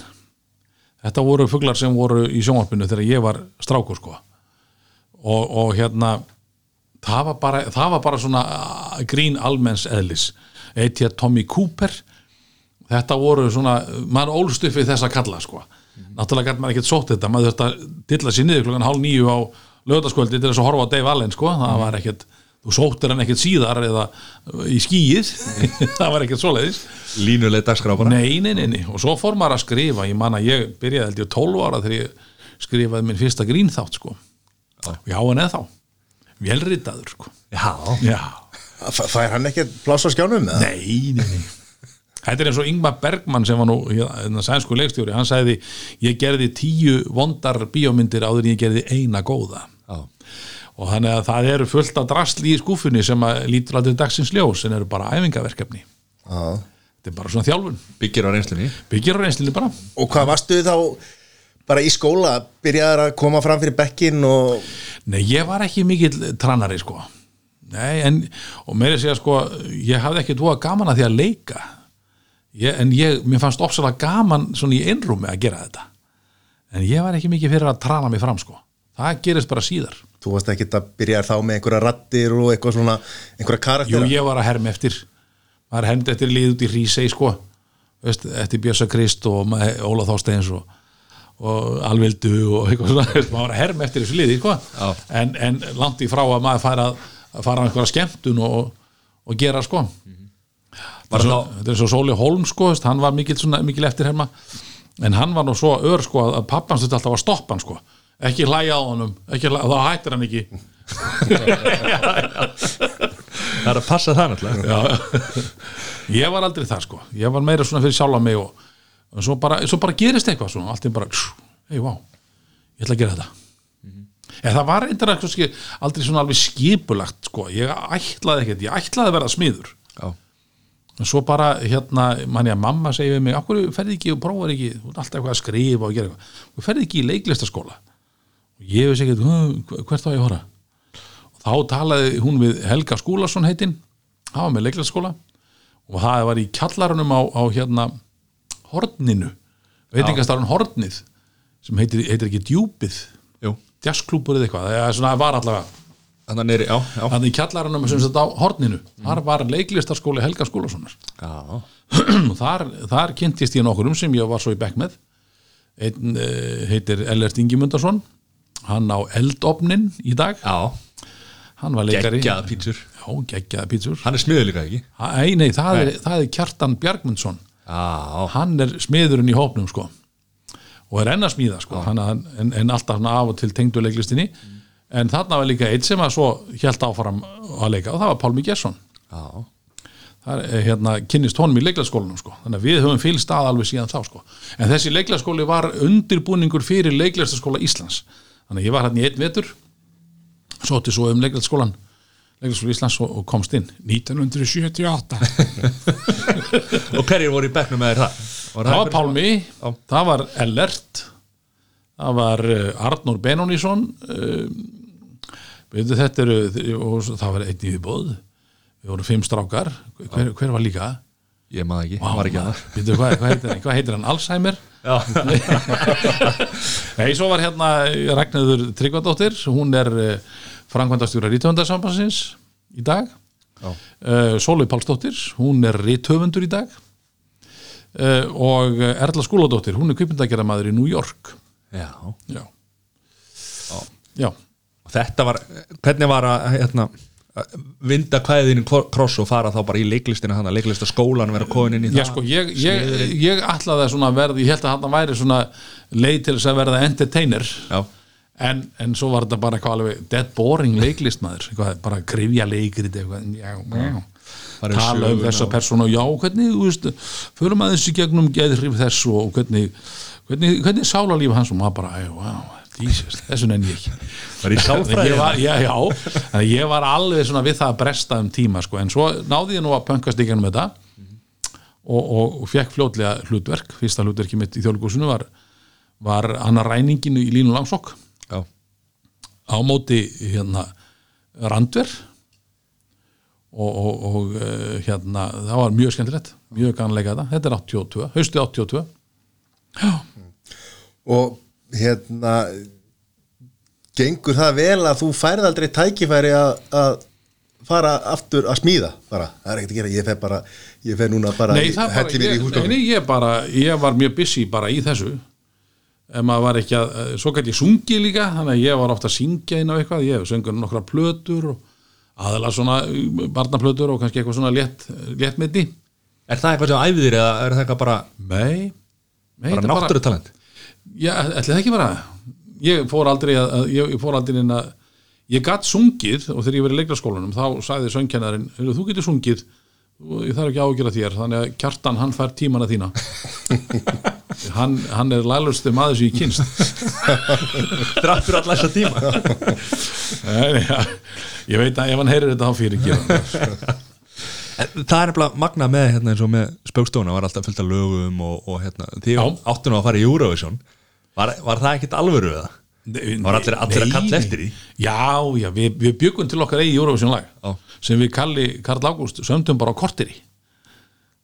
Þetta voru fuglar sem voru í sjónvarpinu þegar ég var strákur, sko. Og, og hérna það var bara, það var bara svona uh, grín almenns eðlis. Eitja Tommy Cooper. Þetta voru svona, maður ólst upp við þessa kalla sko, náttúrulega gæti maður ekkert sótt þetta, maður þurfti að dilla sér niður klokkan hálf nýju á lögðaskvöldi til þess að horfa á Dave Allen sko, það var ekkert þú sóttir hann ekkert síðar eða í skýið, það var ekkert svoleiðis. Línuleg dagskrá bara. Nei, nei, nei, nei, og svo fór maður að skrifa. Ég man að ég byrjaði held ég 12 ára þegar ég skrifaði minn fyrsta grínþátt sko, já. En eða þá. Velritaður sko. Já. Já, F- fær hann ekki pláss á skjánum? eða? Nei, nei, nei. Þetta er eins og Ingmar Bergman sem var nú hérna, sænsku leikstjóri, hann sagði ég gerði tíu vondar bíómyndir áður en ég gerði eina góða og þannig að það eru fullt af drasli í skúfunni sem að lítur aldrei dagsins ljós en eru bara æfingaverkefni. Já. þetta er bara svona þjálfun, Byggir á reynslunni? Byggir á reynslinu bara. Og hvað varstu þá bara í skóla, byrjaðar að koma fram fyrir bekkin og Nei, ég var ekki mikill trannari sko. Nei, en, og meira segja sko ég hafði ekki dvoða gaman að því að leika. Ég, en ég, mér fannst ofsalega gaman svona í einrúmi að gera þetta. En ég var ekki mikið fyrir að trana mig fram sko það gerist bara síðar. Þú varst ekki að byrja þá með einhverja rattir og eitthvað svona, einhverja Jú, karaktera ég var að herma eftir. Maður hermdi eftir lið út í Rísei sko. Veist, eftir Bjössa Krist og Óla Þorsteins og, og Alvildu og eitthvað svona, veist, maður var að herma eftir þessu liði sko. Já. en, en langt í frá að maður fara að, fara á einhverja skemmtun og, og gera sko. Var Þetta er svo- þetta er svo Sóli Holm sko, veist, hann var mikil, svona, mikil eftirherma. En hann var nú svo ör sko að pappan stuði alltaf að stoppa hann sko ekki hlæja á honum, hlæja, þá hættir hann ekki. Það er að passa það náttúrulega. Já, ég var aldrei það sko. Ég var meira svona fyrir sjálfa mig og, og svo, bara, svo bara gerist eitthvað svona. Allt er bara, hei, vá, ég ætla að gera þetta. En það var eitthvað ekki, aldrei svona alveg skipulagt sko, ég ætlaði ekkert. Ég ætlaði að verða smiður. Já. En svo bara, hérna, manni að mamma segi við mig, okkur ferði ekki og prófar ekki? Alltaf eitthvað að skrifa og gera eitthvað. Ferði ekki í leiklistaskóla ég veist ekki, "Hm, hvert á ég að hóra og þá talaði hún við Helga Skúlason heitinn var með leiklistaskóla og það var í kjallarunum á, á hérna horninu veitingastarun hornið sem heitir, heitir ekki djúpið? Jú. Jazzklúpur eða eitthvað, það er svona var allavega Þannig nýri, já, já. Þannig í kjallaranum sem þetta á horninu Þar var leiklistarskóli Helga Skúlasonar. Og þar, þar kynntist ég nokkurum sem ég var svo í bekk með. Einn uh, heitir Ellert Ingimundarsson hann á eldofnin í dag. Já. Hann var leikari. Geggjaða pítsur. Já, geggjaða pítsur. Hann er smiður líka ekki? Æ, nei, það, Er, það er Kjartan Bjargmundsson. Já, hann er smiðurinn í hópnum sko. Og er enn að smíða sko. Hann, en, en alltaf svona af og til tengdu leiklistinni. En þarna var líka eitt sem að svo hjælt áfram að leika og það var Pálmi Gesson. Já. Það er hérna kynnist honum í leiklæðskólanum sko. þannig að við höfum fylgst að alveg síðan þá sko. en þessi leiklæðskóli var undirbúningur fyrir leiklæðskóla Íslands þannig að ég var hérna í einn vetur sótti svo um leiklæðskólan leiklæðskóla Íslands og, og komst inn. 1978 Og hverjir voru í bekknum með þér það? það var Pálmi, það var Ellert það var uh, Arnór Benónísson uh, veitu þetta eru og það var einn í viðbóð við vorum fimm strákar. Hver, hver var líka? Ég maður ekki, var ekki að það hvað, hvað, heitir, hann? hvað heitir hann? Alzheimer? Já, Nei, svo var hérna Ragnarður Tryggvadóttir. Hún er uh, framkvæmdastjóra rítöfundarsambansins í dag. Já. uh, Sólveig Pálsdóttir hún er rítöfundur í dag. Uh, og Erla Skúladóttir hún er kvipindagerðamaður í New York. Já. Já. Já, Og þetta var, hvernig var að hérna, vinda kvæðinu kross og fara þá bara í leiklistina hana, leiklistaskólan vera komin inn í já það. sko ég, ég, ég ætlaði að verða, ég held að hann væri svona leið til þess að verða entertainer. Já, en, en svo var þetta bara eitthvað alveg dead boring leiklistmaður eitthvað, bara grifja leikrit já, já. Tala um þessa persónu og já, hvernig, þú veist förum aðeins í gegnum geðhrif þessu og hvernig, hvernig, hvernig sálarlíf hans og maður bara, æ, wow, þessu nenni ég ekki var í sálfræði ég var, já, já, að ég var alveg svona við það að bresta um tíma sko. en svo náði ég nú að pönkast í gennum þetta og, og, og fekk fljótlega hlutverk, fyrsta hlutverki mitt í þjóðlugúsinu var, var annar ræninginu í Línu Langsokk. Já, á móti hérna randver. Og, og, og eh, hérna það var mjög skemmtilegt, mjög ganlega þetta þetta er 82, hausti 82 og hérna gengur það vel að þú færð aldrei tækifæri að, að fara aftur að smíða bara, það er ekkert að gera, ég fer bara ég fer núna bara, Nei, bara, helli mér í ég, nei, ég bara ég var mjög busy bara í þessu. Ef maður var ekki að, svo gæti ég sungið líka, þannig að ég var ofta að syngja inn á eitthvað, ég hef söngur nokkra plötur og aðalega svona uh, barnaplötur og kannski eitthvað svona létt, léttmyndi er það eitthvað sem æfðir eða er það eitthvað bara, Nei, nei bara náttúrutalent? Já, ætli það ekki bara ég fór aldrei að, að ég, ég fór aldrei inn að ég gatt sungið og þegar ég verið í leiklarskólanum þá sagði söngkennarinn, "Heyrðu, þú getur sungið og ég þarf ekki ágjör að þér þannig að kjartan hann fær tímana þína. Hann, hann er lælust maður sem ég kynst. Draftur allar þessa tíma. Nei, nei, ja, ég veit að ef hann heyrir þetta þá fyrir ekki. En það er nefnilega magna með hérna eins og með spökstóna var alltaf fullt af lögum og, og hérna, því Já. áttu nú að fara í Eurovision var, var það ekkit alvöru eða? Var allir- allir að kalla eftir því? Já, já, við, við byggum til okkar eigi Eurovision lag Já. sem við kalli Karl Ágúst sömdum bara á korteri.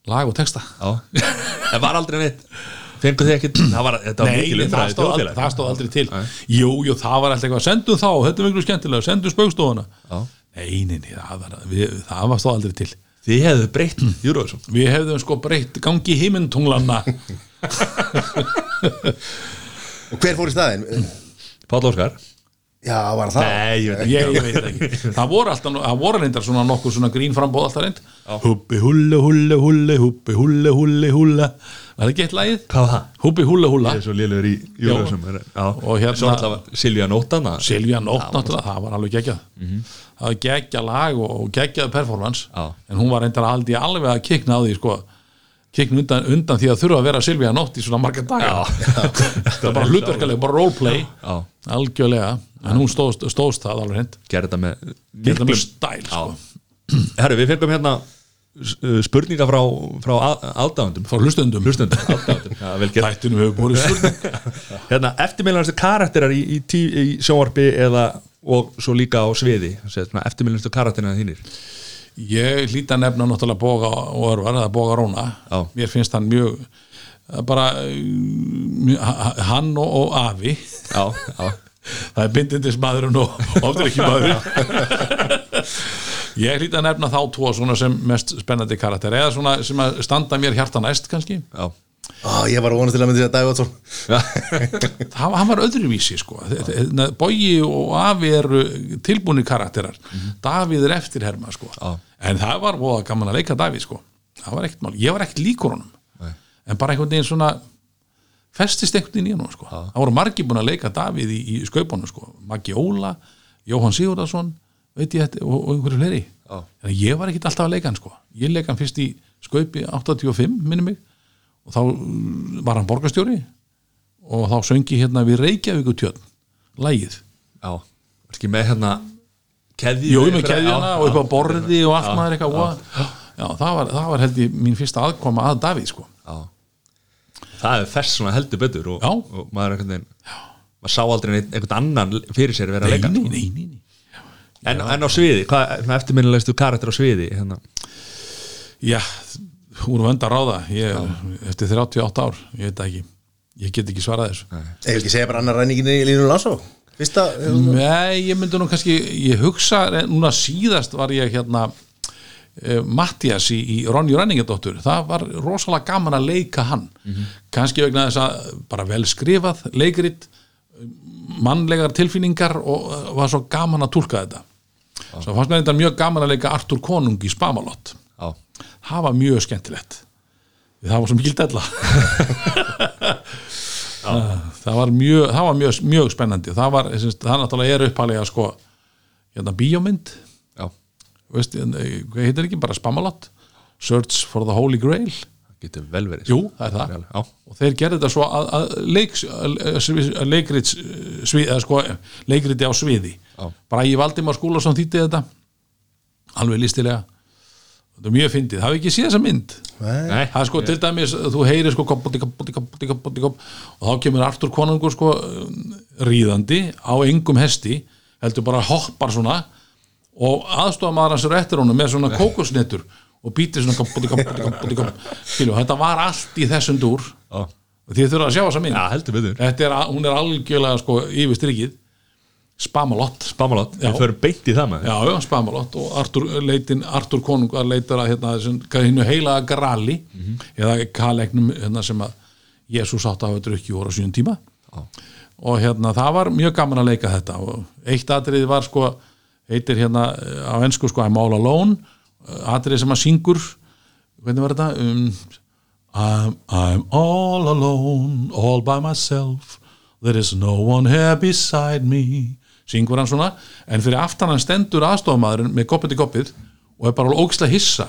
Lag og texta. Já, það var aldrei neitt? Fengu þið ekkit, það var, var Nei, það stóð, aldrei, það stóð aldrei til. Jú, jú, það var alltaf eitthvað Sendum þá, þetta er miklu skemmtilega, sendum spaukstofuna Já. Nei, nei, nei, það var, við, það var stóð aldrei til. Þið hefðu breytt Eurovision. Við hefðum sko breytt gangi himintunglanna og hver fór í staðinn? Páll Óskar. Já, var það? Nei, ég veit ekki. Ég, ég veit ekki. Það voru alltaf, það voru reyndar svona nokkur svona grín frambóð alltaf reynd. Húbbi hulle hulle hulle húbbi hulle hulle hulle Var það ekki eitt lagið? Hvað var það? Húbbi hulle hulle Ég er svo lélugur í Já, Og hérna- Svo alltaf Silvía Nótana Silvía Nótt náttúrulega, það var alveg geggjað. Það var geggjað lag og, og geggjað performance. Já. en hún var reyndar aldrei alveg að kikna á því sko, kikna undan, undan því að þurfa að vera Silvía Nótt í svona marga daga. Það var bara hlutverkaleg, bara roleplay. Já. algjörlega, en hún stóðst, stóðst það alveg hreint, Gerði þetta með miklum- með stæl sko. Herru, við fengum hérna uh, spurninga frá, frá aðdáðundum frá hlustundum, þættinum hefur búið spurning. Hérna, eftirmiljanstu karakterar í, í, tí, í sjónvarpi eða og svo líka á sviði eftirmiljanstu karakterina þínir ég hlýta nefna náttúrulega Boga og Örvar, eða Boga Róna Já. mér finnst hann mjög bara mjög- ha- hann og, og Afi. Já, já, það er bindindis maðurinn og oftur ekki maðurinn ég hlýta að nefna þá tvo svona sem mest spennandi karakter. Eða svona sem að standa mér hjarta næst kannski. Já, Ó, ég var að vonast til að myndi þetta Davíð Oddsson hann, hann var öðruvísi sko. Bogi og Afi eru tilbúni karakterar. Davíð er eftirherma sko. Já. en það var voða gaman að leika Davíð sko. Það var ekkert mál, ég var ekkert líkur honum. Nei. en bara einhvern veginn svona festist einhvern veginn í honum sko. Það voru margir búin að leika Davíð í, í skaupunum sko. Maggi Óla, Jóhann Sigurðarsson veit ég þetta og, og einhverju fleiri. En ég var ekkert alltaf að leika hann sko. Ég leika hann fyrst í skaupi 85 minni mig og þá mm, var hann borgarstjóri og þá söngi hérna við Reykjavíku tjörn lægið, já er ekki með hérna keðju jú með keðjana og upp á borði og allt maður eitthvað já, já, það, var, það var held ég mín fyrsta aðkoma að Davíð sko já. það er þess svona heldur betur og, og maður einhvern veginn maður sá aldrei einhvern annan fyrir sér vera að leika sko. nei, nei, nei. en, en á sviði, hvað eftirminnilegstu karakter á sviði hérna? já, úr vönd að ráða. Ég, eftir 38 ár, ég veit ekki. Ég get ekki svarað þessu. Vil ekki segja bara annar ræninginni í Línu Lansó Fyrsta, Nei, ég myndi nú kannski ég hugsa, núna síðast var ég hérna uh, Mattias í, í Ronny Renningadóttur það var rosalega gaman að leika hann. Kannski vegna þess að bara vel skrifað, leikrit mannlegar tilfinningar og uh, var svo gaman að túlka þetta. Svo fannst mér þetta mjög gaman að leika Artur Konung í Spamalott það var mjög skemmtilegt. Það var svo mikil della. Það var mjög það var mjög, mjög spennandi. Það var, sem sagt, það náttúrulega er uppalega sko, hérna bíómynd. Veist, hvað heitir ekki, bara Spamalot? Search for the Holy Grail. Það getur vel verið. Jú, það er það. Já, og þeir gerðu þetta svo að, að, leiks, að, að leikrit svið, eða sko, leikriti á sviði. Já. Bragi Valdimar Skúlason þýtti þetta alveg listilega þetta er mjög fyndið, hafi ekki séð þessa mynd Nei, það er sko til dæmis, þú heyrir sko kopp, kopp, kopp, kopp, kopp, og þá kemur Artur Konungur sko ríðandi á engum hesti heldur bara hoppar svona og aðstofa maður hans er eftir honum með svona kókosnetur og býtir svona kopp, kopp, kopp, kopp, Skilu, þetta var allt í þessum dúr já, og þið þurfa að sjá þessa mynd já, heldur betur Þetta er, hún er algjörlega sko yfir strikið Spamalott Spamalott, við förum beint í það með Já, já, Spamalott og Artur, leitin, Artur Konung var leitar að hérna, þessum- hvað hinnu heilaga grali eða kalegnum hérna, sem að Jésús átt að hafa drukki úr á sínum tíma. Og hérna það var mjög gaman að leika þetta. Og eitt atriði var sko heitir hérna eh, á ennsku sko I'm all alone. Eh, atriði sem að syngur hvernig var þetta? Um, I'm, I'm all alone all by myself. There is no one here beside me syngur hann svona en fyrir aftan hann stendur aðstofamaðurinn með goppið til goppið og er bara ógislega hissa.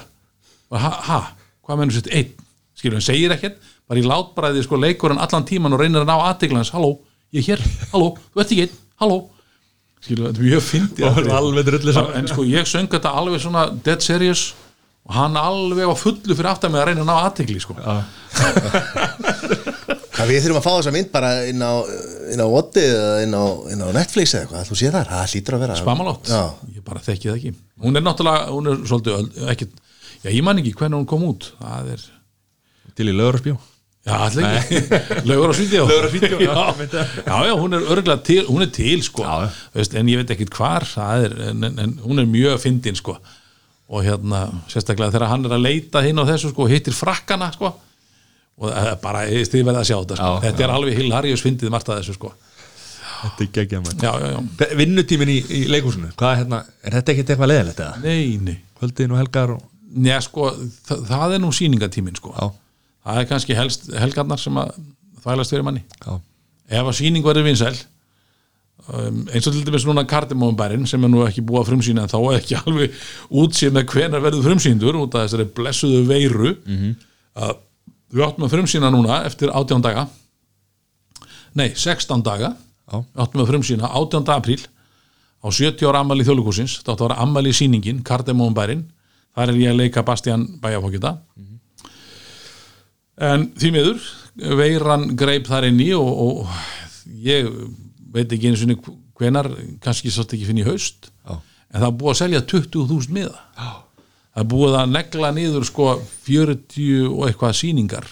Og ha, ha, hvað mennur sitt einn? Skilur hann segir ekkert, bara í látbræði sko leikur hann allan tíman og reynir að ná aðteglans halló, ég er hér, halló, þú ert ekki einn. Halló, skilur þetta er mjög atriði. alveg drullu saman. en sko ég söng þetta alveg svona dead serious og hann alveg á fullu fyrir aftan með að reyna að ná aðtegli sko. Hvað við þurfum að fá þessa mynd bara inn á, inn á Oddi eða inn á, inn á Netflix eða eitthvað, þú sé þar, það hlýtur að vera Spamalott, Já, ég bara þekki það ekki. Hún er náttúrulega, hún er svolítið ekkit, já ég man ekki hvernig hún kom út. Það er, Til í lögurspjó já allir ekki. Lögur á svídeó Laugar á Svídeó, já, já, já, hún er örgulega til hún er til sko. Veist, en ég veit ekkit hvar það er, en, en, en hún er mjög fyndin sko. Og hérna, sérstaklega þegar hann er að leita hinn á þessu sko, og hittir frakkana sko og það er bara, ég þið verða að sjá þetta sko. Já, þetta er alveg hilarious fyndið margt að þessu sko. Þetta er geggja mann já, já, já, Vinnutímin í, í leikúsinu, hvað er hérna Er þetta ekkert eitthvað leðilegt eða? nei, nei. Kvöldin og helgar og Njá, sko, það, það er nú sýningatíminn sko. Já, það er kannski helst helgarnar sem að þvælast fyrir manni. Já, ef að sýning verður vinsæl um, eins og til dæmis núna kardimóðumbærin sem er nú ekki búið að frumsýna en þá er ekki alveg útsýð með hvenar verður frumsýndur út af þessari blessuðu veiru að við áttum að frumsýna núna eftir 18 daga nei, 16 daga Já. við áttum að frumsýna 18. apríl á 70 ára ammali þjóðlíkúsins þetta átti að vera ammali sýningin, kardimóðumbærin þar er ég að leika Bastian Bæjafókita en því miður veiran greip þar inn í og, og ég veit ekki einu sinni hvenar kannski sátt ekki finn í haust Já. en það búið að selja 20.000 miða Já. Það er búið að negla niður sko 40 og eitthvað sýningar.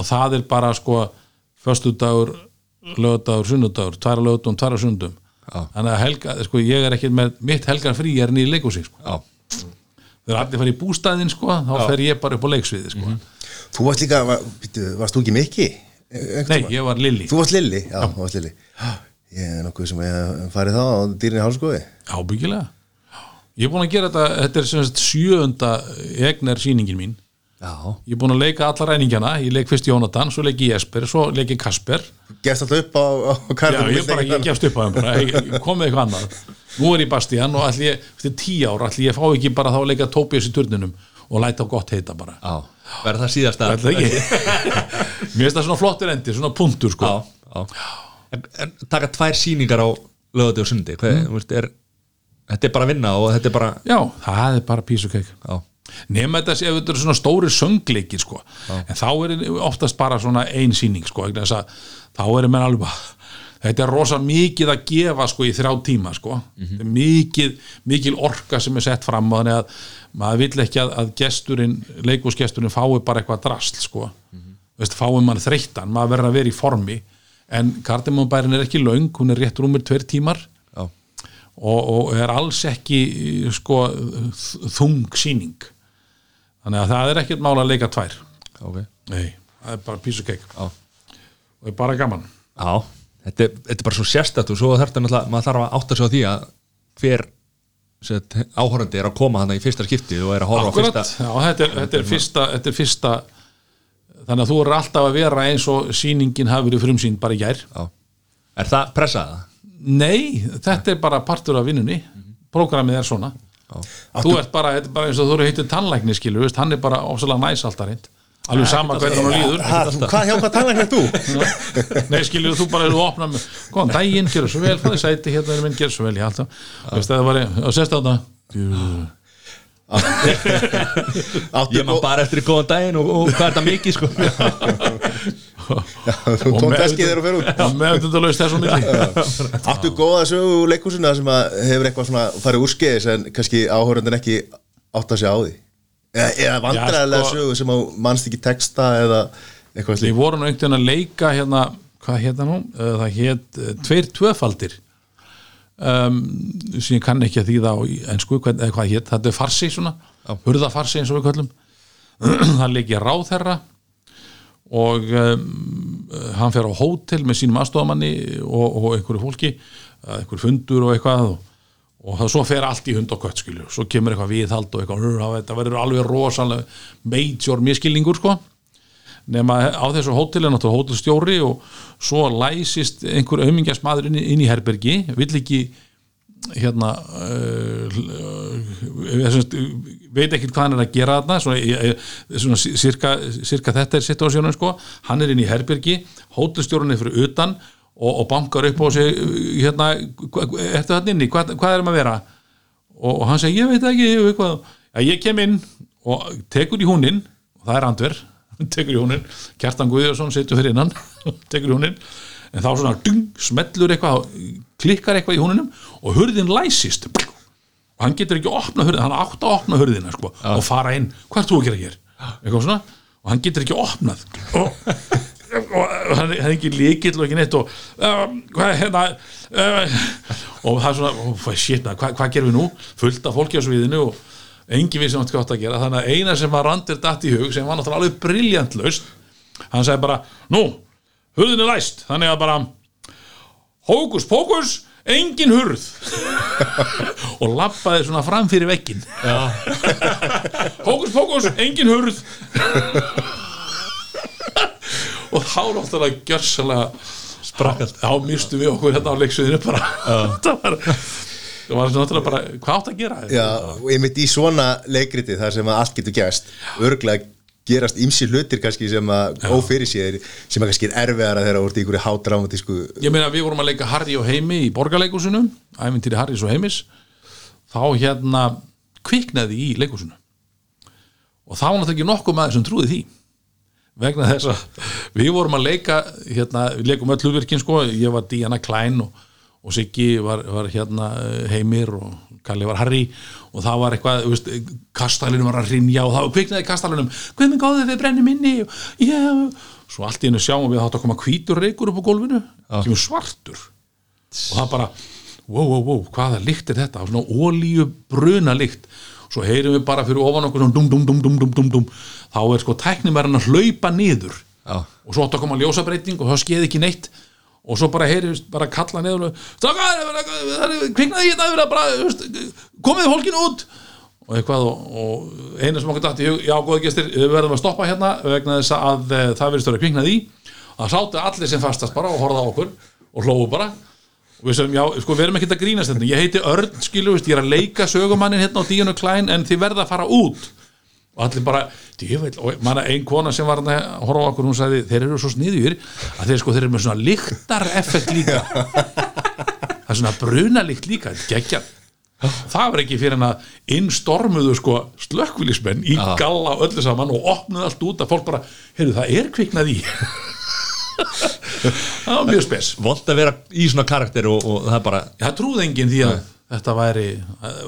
Og það er bara sko föstudagur lögadagur, sunnudagur, tværa lögadum, tværa sunnudum Já. þannig að helga, sko, ég er ekki með mitt helgar frí er nýr leikúsi sko. Já, þegar allir fara í bústæðin sko, þá fer ég bara upp á leiksviði sko. Mhm. Þú varst líka, var, varst þú ekki mikki? nei, ég var Lilli. Þú varst Lilli, já, þú varst Lilli. Ég er nokkuð sem ég hef farið þá á dýrinni hálskóði ábyggilega ég er búin að gera þetta, þetta er sem sagt sjöunda egnar sýningin mín. Já, ég er búin að leika alla ræningjana ég leik fyrst Jónatan, svo leik ég Jesper svo leik ég Kasper. Gefst alltaf upp á, á Já, ég, bara, ég gefst upp á þeim bara, ég, ég kom með eitthvað annað. Nú er ég Bastian og allir ég, eftir tíu ár allir ég fá ekki bara þá að leika Tobias í turninum og læta á gott heita bara. Já. Verða það síðasta? Er það ekki? Mér finnst það svona flottir endi, svona punktur sko. Já, já. En, en taka tvær sýningar á lögati og sundi hvað, mm. veist, er, Þetta er bara að vinna og þetta er bara Já, það er bara písu keik Já, Nefn þetta ef þetta eru svona stóri söngleikir sko. En þá er oftast bara svona ein sýning sko, þá er menn alveg Þetta er rosa mikið að gefa sko í þrjá tíma sko. Þetta er mikið, mikil orka sem er sett fram þannig að maður vill ekki að, að gesturinn, leikúsgesturinn fái bara eitthvað drasl sko. Veist, fái mann þreyttan, maður verður að vera í formi. En kardimonbærin er ekki löng, hún er rétt rúmur tver tímar og, og er alls ekki sko þung sýning. Þannig að það er ekkert mál að leika tvær. ok Nei, það er bara písu keik og er bara gaman. já þetta, er, þetta er bara svo sérstætt og svo þarf þetta náttúrulega, maður þarf að átta sig á því að hver set, áhorandi er að koma hana í fyrsta skipti og er að horfa Akkurat, á fyrsta já, þetta, er, þetta, er fyrsta, þetta er fyrsta þannig að þú er alltaf að vera eins og sýningin hafi verið frumsýnd bara í gær Já. Er það pressaða? Nei, þetta er bara partur af vinnunni. Prógramið er svona. Þú ert bara, þetta er bara eins og þú eru heitir tannlækni skilu, veist, hann er bara ofsalega næs alltaf reynd alveg sama hvernig hann líður. Hvað hjá hvað tannlæknir þú? Nei, skilur þú bara, þú opna með góðan daginn, gerðu svo vel, það er sæti hérna er minn, gerðu svo vel, ég alltaf. Veist, það var, og sérst á þetta Áttu Ég man gó- bara eftir góðan daginn og, og hvað er þetta mikið sko Þú tónt veskið þér og fer út. Og meðutundalaust þessum milli. Áttu góða sögu úr leikhúsinu sem að hefur eitthvað svona farið úrskeiðis en kannski áhörundin ekki átt að segja á því? Eða, eða vandræðilega sko- sögu sem að mannst ekki texta eða eitthvað Við slík vorum nú einhvern veginn að leika hérna, hvað hérna nú? Það hétt uh, tveir tvöfaldir. Um, sem ég kann ekki að þýða á ennsku, hvern, eða hvað hétt, þetta er farsi svona, hurðafarsi eins og við köllum. Það leik ég ráðherra og um, hann fer á hótel með sínum aðstofamanni og, og einhverju fólki uh, einhverju fundur og eitthvað og, og það svo fer allt í hund og kött skilju svo kemur eitthvað viðhald og eitthvað "Ur, þetta verður alveg rosalega major miskilningur sko. Nema á þessu hótel er náttúrulega hótelstjóri og svo læsist einhver aumingjast maður inn, inn í herbergi vill ekki hérna uh, uh, veit ekkert hvað hann er að gera þarna svona, svona cirka, cirka þetta er situasjónum sko, hann er inn í herbergi hótelstjórun er fyrir utan og, og bankar upp á sig hérna, ertu þarna inni, hvað, hvað erum að vera? Og, og hann segi, ég veit ekki ég, veit ja, ég kem inn og tekur í húninn og það er andver tekur í húninn, Kjartan Guðjórsson setur fyrir innan, tekur í húninn en þá svona dung, smellur eitthvað klikkar eitthvað í húninum og hurðin læsist og hann getur ekki að opna hurðina hann átt að opna hurðina sko, og fara inn, hvað er þú að gera hér? Svona, og hann getur ekki opnað. Og, og hann er ekki líkill og ekki neitt og um, hvað er hérna um, og það er svona, oh, shit, hvað, hvað gerum við nú? Fullt af fólki á sviðinu og engin við sem átt gott að gera, þannig að eina sem var randir datt í hug, sem var náttúrulega alveg briljant laust, hann sagði bara nú, hurðin er læst, þannig að bara hókus pókus engin hurð. Og lappaði svona fram fyrir veggin hókus pókus engin hurð. Og þá náttúrulega gjörsalega Sprakkalt. þá mistu við okkur hérna á leiksuðinu bara. Það var það var náttúrulega bara, hvað átt að gera? Já, og ég mitt í svona leikriti þar sem að allt getur gæst örglega gerast ýmsi hlutir kannski sem að ófyrir sér sem að kannski er erfiðara þegar þú ert í einhverju hádramatísku ég meina við vorum að leika Harry og Heimi í borgarleikusinu æfintýri Harrys og Heimis. Þá hérna kviknaði í leikusinu og þá var náttúrulega ekki nokkuð maður sem trúði því. Vegna þess að við vorum að leika hérna, við leikum öll hlutverkin sko. Ég var Diana Klein og, og Siggi var, var hérna eh, Heimir og Kalli var Harry og það var eitthvað, veist, kastalinu var að rinja og það kviknaði kastalunum hvað minn góðið við brennum inni og, já, svo allt í hennu sjáum við að það átt að koma hvítur reykur upp á gólfinu kemur svartur. Og það bara, wow, wow, wow, hvaða lykt er þetta? Svona ólíu bruna lykt. Svo heyrum við bara fyrir ofan okkur svona dum, dum, dum, dum, dum, dum, dum. Þá er sko tæknimærin að hlaupa niður. Já. og svo átt að koma ljósabreiting og þá skeði ekki neitt og svo bara heyri bara kalla niður og, "Strákar, það hérna komið fólkinu út. Og eitthvað og, og eina sem okkur dætti já góði gestir við verðum að stoppa hérna vegna þess að e, það verðist að vera kviknað í. Það sátu allir sem fastast bara og horfða á okkur og hlófu bara. Og við sögum, já, sko, við erum ekkert að grínast þetta ég heiti Örn, skilu, ég er að leika sögumannin hérna á Díunu Klein en þið verða að fara út og allir bara, djöfell, og manna ein kona sem var að horfa okkur, hún sagði þeir eru svo sniðjur að þeir sko, þeir eru með svona lyktar effekt líka. Það er svona brunalikt líka geggja það var ekki fyrir en að innstormuðu sko slökkvilismenn í galla og öllu saman og opnuðu allt út að fólk bara, heyrðu það er kviknað í. Það var mjög spes. Vont að vera í svona karakter og, og það bara það trúði enginn því að þetta væri,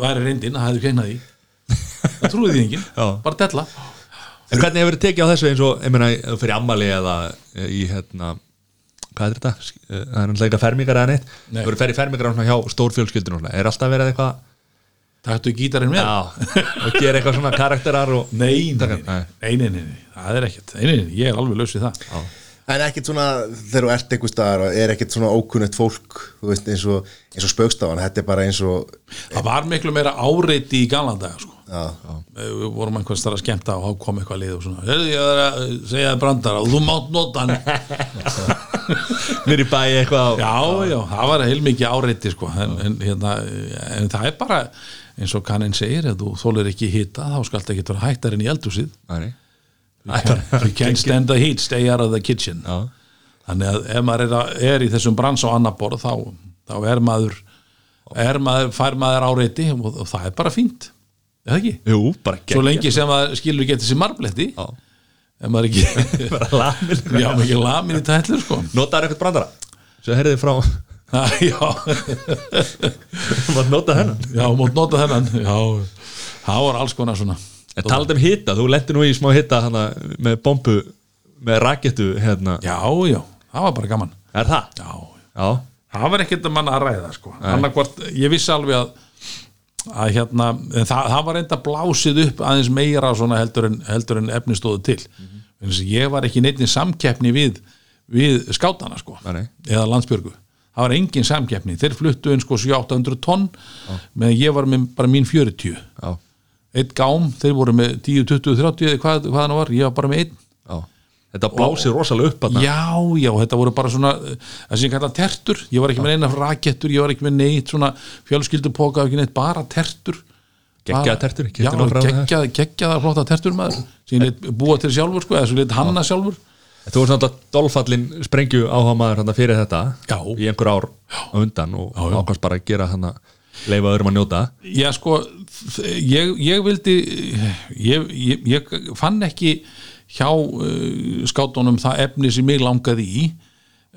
væri reyndin að það hefði kviknað í það trúði því enginn, Já. bara della. En hvernig hefur þið tekið á þessu eins og, ég meina, þú fyrir ammali eða í hérna hvað er þetta? Eh, Það er náttúrulega eitthvað fermingar eða neitt. Nei. Þú eru ferið fermingar á svona hjá stórfjölskyldun Er alltaf verið eitthvað? Taktu gítarinn með? Já, og gera eitthvað svona karakterar og Nei, nei, Taka- nei, nei, nei, nei, nei, það er ekkert. Nei, nei, nei, ég er alveg laus við það. En ekkert svona, þegar þú ert einhver staðar og er ekkert svona ókunnett fólk þú veist, eins og, eins og spaukstafan þetta er bara eins og Það var miklu meira áreiti í galan dag sko. Við vorum einhvers þar að skemmta og kom eitthvað lið og svona Heyrðu, ég að segja það brandara og þú mátt nota hann. Mér í bæ eitthvað Já, já, það var heilmikið áreiti sko. en, en, hérna, en það er bara eins og kanninn segir, ef þú þólir ekki hita þá skalt ekki vera hættar en í eldhúsið. Nei, You can't stand the heat, stay out of the kitchen. Já. þannig að ef maður er, að, er í þessum brans á annar borð þá, þá er maður er maður, fær maður áreiti og, og það er bara fínt það ekki? Jú, bara Svo geggjað. lengi sem maður skilur ekki þessi marbletti Já. ef maður ekki bara lamin já, maður ekki lamin í tætlur sko. Notaður eitthvað brandara. Svo heyrðið frá já, Mátt nota þennan? Já, mót nota þennan. Já, það var alls konar svona. En talað um hitta, þú lendi nú í smá hitta hana, með bombu með rakettu hérna. Já, já, það var bara gaman. Er það? já, Já, það var ekkert að manna að ræða sko. annarkvort, ég vissi alveg að að hérna, það, það var enda blásið upp aðeins meira svona heldur en, heldur en efni stóðu til. Mm -hmm. ég var ekki neitt samkeppni við, við skátana sko, Nei, eða landsbjörgu. Það var engin samkeppni, þeir fluttu inn sko 700-800 tonn meðan ég var með bara mín 40 já, eitt gám, þeir voru með 10, 20, 30 eða hvað, hvað það var, ég var bara með einn Þetta blásið rosalega upp hana. Já, já, þetta voru bara svona það sem ég kalla tertur, ég var ekki með neina rakettur, ég var ekki með neitt svona fjölskyldupoka, ekki neitt, bara tertur. Bara- tertur, Já, geggjað, geggjaðar flotta tertur maður. Sem ég lét búa til sjálfur, sko, eða sem ég lét hanna sjálfur. Þú var svona dolfallin sprengju áhuga maður fyrir þetta Já. í einhver ár á undan og ákvæmst bara að gera hann leifa öðrum að njóta. Já, sko, ég, ég vildi ég, ég, ég fann ekki hjá uh, skátunum það efni sem mig langaði í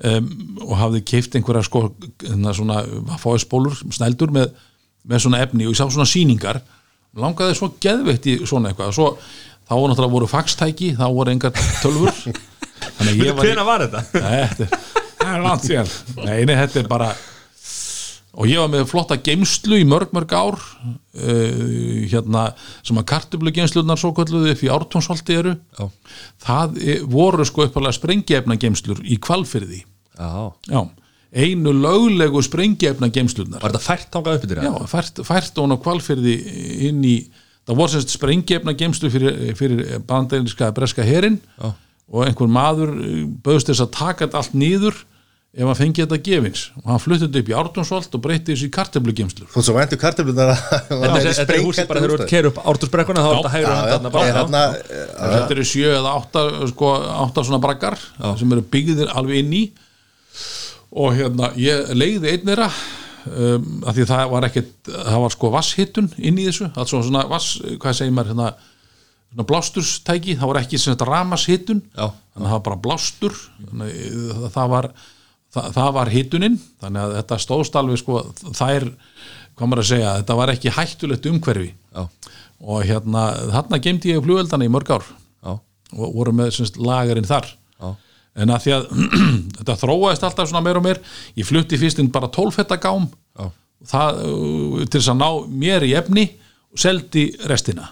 um, og hafði keift einhverja sko, hérna svona fáispólur, snældur með, með svona efni og ég sá svona sýningar. Langaði svo geðveitt í svona eitthvað. Svo, þá voru náttúrulega voru faxtæki þá voru engar tölfur ég var í- var þetta? Nei, þetta er langt síðan. Nei, nei, þetta er bara og ég var með flotta geimslu í mörg mörg ár uh, hérna sem að kartublu geimslunar svo kalluðu upp í ártónsholti eru. Já. það e, voru sko uppalega sprengjefna geimslur í kvalfyrði einu löglegu sprengjefna geimslunar Var þetta fært þangað upp yfir já, fært, fært hún á kvalfyrði inn í, það voru semst sprengjefna geimslu fyrir, fyrir bandarinska breska herin Já. og einhver maður eh, bauðst þess að taka þetta allt nýður ef hann fengi þetta gefins og hann flutti þetta upp í Ártúnsvolt og breytti þessu í kartöflu geimslu þú svo væntu kartöflunar að Þetta er- húsið bara þegar þú að keira upp ártursbrekkuna þá er þetta hægur já, þarna, þetta eru sjö eða átta, sko, átta svona braggar sem eru byggðir alveg inn í. Og hérna ég leiði einn þeirra um, af því það var ekkert það var sko vasshittun inn í þessu alls svona vass, hvað segir maður hérna svona blásturstæki, það var ekki sem þetta ramashittun, Já. þannig að það var það það, var hittunin, þannig að þetta stóðst alveg sko, þær hvað maður að segja, þetta var ekki hættulegt umhverfi Já. og hérna þarna gemdi ég flugveldana í mörg ár Já. og voru með semst, lagarinn þar Já. en að því að þetta þróaðist alltaf svona meir og meir ég flutti fyrst inn bara 12 fetta gám Já. það, uh, til þess að ná mér í efni og seldi restina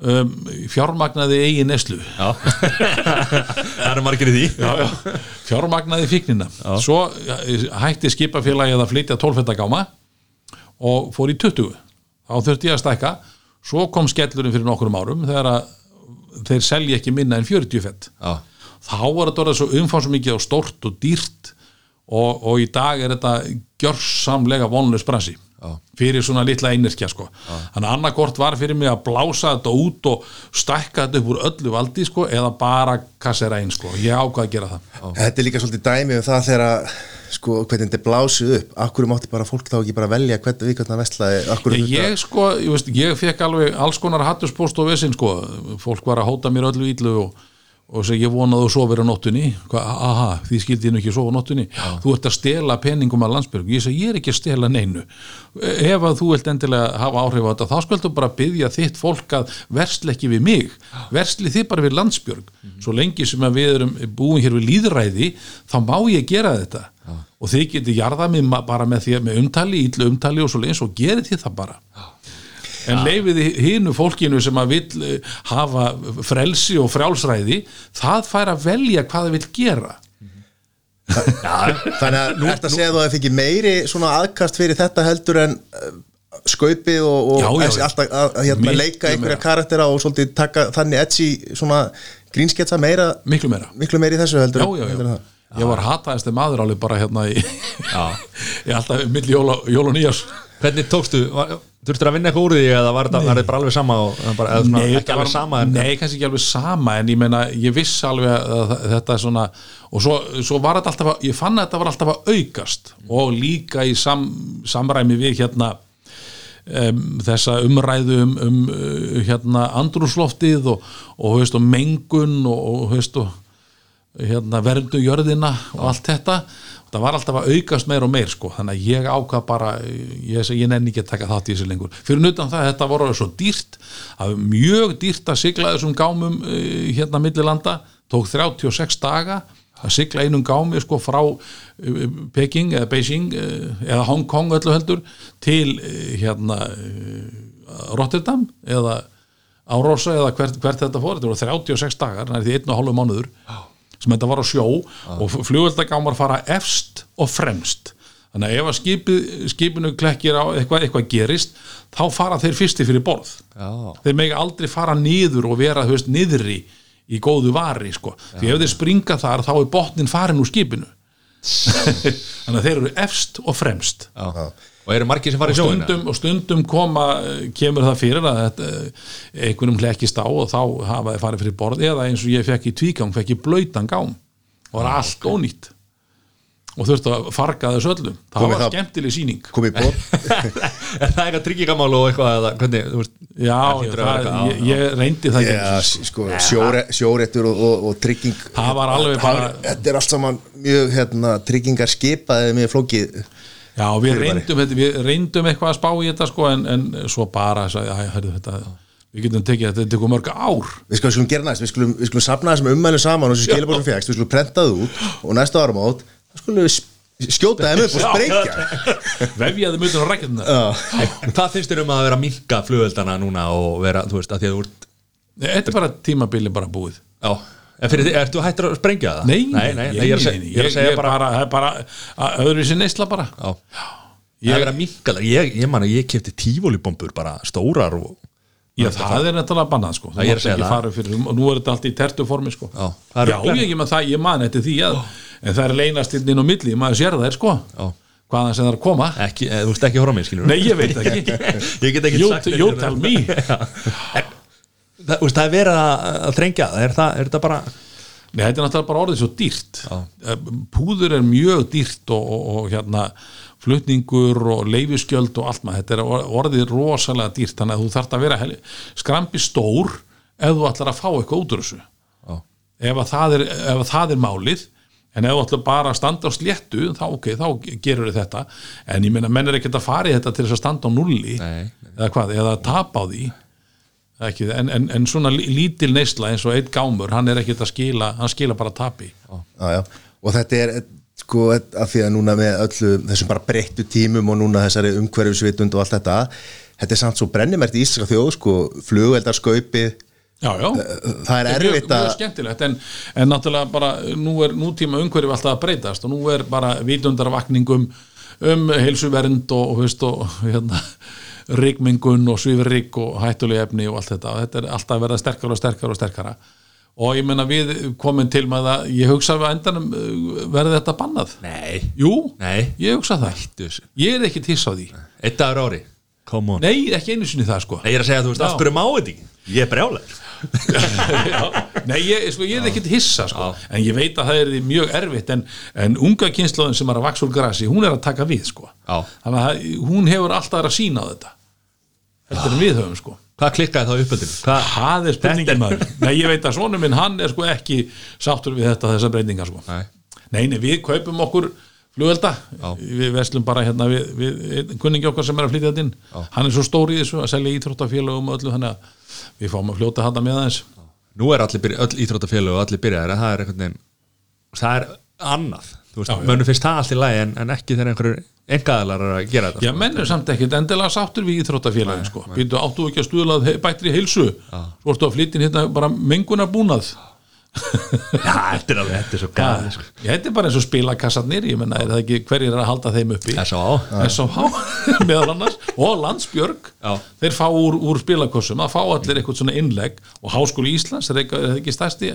um, fjármagnaði eigin neslu Já. Það eru margir í því. Já, já. fjármagnaði fíknina. Svo eh, hætti skipafélagi að flytja 12 fetta gáma og fór í 20 þá þurfti ég að stækka. Svo kom skellurinn fyrir nokkurum árum þegar að þeir selja ekki minna en 40 fett. Já, þá var þetta orðið svo umfangsmikið og stórt og dýrt og, og í dag er þetta gjörsamlega vonlaus bransi Já. fyrir svona litla einirkja sko. þannig að annarkort var fyrir mig að blása þetta út og stækka þetta upp úr öllu valdi sko, eða bara kassera einn sko. ég ákvað að gera það Þetta er líka svolítið dæmi um það þegar að, sko, hvernig þetta blásið upp Akkur mátti bara fólk þá ekki bara velja hvernig við hvernig að veslaði Akkur ég, ég sko, ég, veist, ég fekk alveg alls konar hattuspost og vesinn sko. fólk var að hóta mér öllu íllu og, og segi ég vonaðu að sofir á nóttunni. Hva, aha, því skildi ég nú ekki að sofa á nóttunni? Þú ert að stela peningum að landsbyrg ég segi ég er ekki að stela neinu. Ef að þú vilt endilega hafa áhrif á þetta þá skaldu bara byggja þitt fólk að versla ekki við mig, versli þið bara við landsbjörg, svo lengi sem að við erum búin hér við líðræði þá má ég gera þetta. Og þið getið jarða mig ma- bara með því með umtali, ítlu umtali og svo leins og gerið þið það bara en leifiði hinu fólkinu sem að vill eh, hafa frelsi og frjálsræði það fær að velja hvað það vill gera Þannig að nú ert að segja að þú hefði fikið meiri svona aðkast fyrir þetta heldur en uh, skaupið og, og Já, já, þessi já. alltaf að, að hérna, leika einhverja meira. karaktera og svolítið taka þannig edgi svona grínsketsa meira miklu meira miklu meiri í þessu heldur, já, já, heldur en já. það ég var hataðist maður alveg bara hérna í, já í alltaf milli jól og, nýjás Hvernig tókstu, þurftur að vinna eitthvað úr því eða var þetta bara alveg sama og, bara, eða svona, Nei, ekki alveg sama en, Nei, kannski ekki alveg sama en ég meina, ég viss alveg að þetta er svona og svo, svo var þetta alltaf að, ég fann að þetta var alltaf að aukast og líka í sam, samræmi við hérna um, þessa umræðu um, um uh, hérna andrúsloftið og, og, og mengun og, og, veist, og hérna, verndu jörðina og allt þetta það var alltaf að aukast meir og meir sko. þannig að ég ákvað bara ég, ég nenni ekki að taka þátt í þessu lengur. Fyrir nutan það, þetta voru svo dýrt var mjög dýrt að sigla þessum gámum uh, hérna millilanda tók 36 daga að sigla einum gámi sko frá uh, Peking eða Beijing uh, eða Hong Kong öllu heldur til hérna Rotterdam eða Árósa eða hvert, hvert þetta fór, þetta voru 36 dagar, það er því einn og hálfu mánuður sem þetta var á sjó og flugveldagámar fara efst og fremst þannig að ef að skipið, skipinu klekkir á eitthvað, eitthvað gerist þá fara þeir fyrsti fyrir borð Já. þeir megi aldrei fara niður og vera veist, niðri í góðu vari sko. því ef þeir springa þar þá er botnin farin úr skipinu þannig að þeir eru efst og fremst já. Og eru margir sem fara í sjóðina stundum, og stundum koma, kemur það fyrir að þetta, einhvernum hlekkist á og þá hafa þið farið fyrir borð eða eins og ég fekk í tvígang, fekk ég blöytan gám. Og var allt ónýtt. Og þurfti að farga þessu öllum það Komið var það- skemmtileg síning komið bótt er það eitthvað tryggingamál og eitthvað eða hvernig, þú veist já, Það vera það, ég, ég reyndi það sinni. sko, sjóre, sjóréttur og, og, og trygging Það var alveg bara- Það- Þetta er allt saman mjög hérna, tryggingar skipaði mjög flókið já, við reyndum, þetta- við reyndum eitthvað að spá í þetta sko, en, en svo bara sagði, æ, hörðu, þetta, við getum tekið þetta, þetta tekur mörg ár. Við skulum, skulum gera næst, við skulum, við skulum sapna þessum ummælum saman og þessu skilabóð sem fegst, við skulum prenta það út og næsta árum átt, þá skulum við skjóta þeim upp og sprengja. Vefjaði mjög á rækjum En hvað finnst þér um að vera að minka flugveldana núna og vera, þú veist, að því að þú ert þetta er bara tímabili bara búið. Já, en fyrir því, ertu hættur að sprengja það? Nei, nei, nei, nei, ég er að segja, ég er að segja bara, það er bara að öðruvísi neysla bara. Já, ég er að minka það. Ég, ég man að ég kefti tífólibombur bara stórar og Já, það er náttúrulega bannað sko. Það ég er að ekki það. fara fyrir, og nú er þetta allt í tertu formi sko. Já, það er ég, ég, man það, ég man eftir því að en það er leynast inn á milli, maður sér það er sko. Já. hvaðan sem það er að koma. Ekki, eh, þú veist ekki að horfa á mig, skilur Nei, ég veit ekki. Ég get ekki sagt hérna. tell me. En, það, það er verið að, þrengja það, er, það, er þetta bara Nei, þetta er náttúrulega bara orðið svo dýrt. Eh, Púður er mjög dýrt og, og, og hérna flutningur og leifiskjöld og allt maður, þetta er or- orðið rosalega dýrt þannig að þú þarft að vera hel- skrambi stór ef þú ætlar að fá eitthvað út úr þessu. Já. ef að það er, ef að það er málið en ef þú ætlar bara að standa á sléttu þá ok, þá gerur þið þetta. En ég meina, menn er ekkert að fara í þetta til þess að standa á nulli Nei, eða hvað, eða að tapa á því ekki, en, en, en svona lí- lítil neysla eins og eitt gámur, hann er ekkert að skila hann skila bara tapi. Já, og þetta er sko að því að núna með öllu þessum bara breyttu tímum og núna þessari umhverfisvitund og allt þetta þetta er samt svo brennimert í Íslandska þjóð sko flugveldarskaupið Já, já, það er erfitt að mjög skemmtilegt en, en náttúrulega bara nú er nútíma umhverfi alltaf að breytast og nú er bara vitundarvakningum um heilsuvernd og, og, og hérna, rigmingun og svífurrygg og hættuleg efni og allt þetta. Og þetta er alltaf að verða sterkara og sterkara og sterkara. Og ég meina við komum til með að ég hugsa að endanum uh, verði þetta bannað? Nei, Jú, Nei. ég hugsa það. Ég er ekki tiss á því. Eitt dagur ári, come on. Nei, ekki einu sinni það sko. Nei, ég er að segja að þú veist, af hverju má þetta ekki? Ég er brjálæður Já, Nei, ég, sko, ég er ekkert hissa sko. en ég veit að það er mjög erfitt en, en unga kynnslóðin sem er að vaks úr grasi hún er að taka við sko. Já. þannig að hún hefur alltaf að sína á þetta heldur en við höfum sko. Hvað klikkaði þá uppeldinu? Hvað? er spurningin maður Nei, ég veit að svona minn, hann er sko ekki sáttur við þetta, þessar breytingar sko. Nei. Nei, nei, við kaupum okkur flugvelda, Já. við veslum bara hérna við, við kunningi okkar sem er að flytja þetta inn hann er svo stór í þessu að selja íþróttafélögum og öllu, þannig að við fáum að fljóta handa með aðeins Nú er allir byrja, öll íþróttafélög og allir byrjaðir en það er einhvern veginn það er annað, þú veist, Já, já. mönnum finnst það allt í lagi en, en ekki þegar einhverjur engaðalar að gera þetta Já, menn er samt ekkert endilega sáttur við íþróttafélagin sko. Býtu áttu ekki að stuðla að he- bættri heilsu Svo ertu að flyttin hérna bara mengunar búnað Já, þetta er alveg, þetta er svo gæði sko. Þetta er bara eins og spilakassarnir Ég menna, er það ekki hverjir er að halda þeim uppi S.A.A. S.O.H. meðal annars og Landsbjörg Já. þeir fá úr, úr spilakossum að fá allir eitthvað svona innlegg og Háskóli Íslands er, ekki stærsti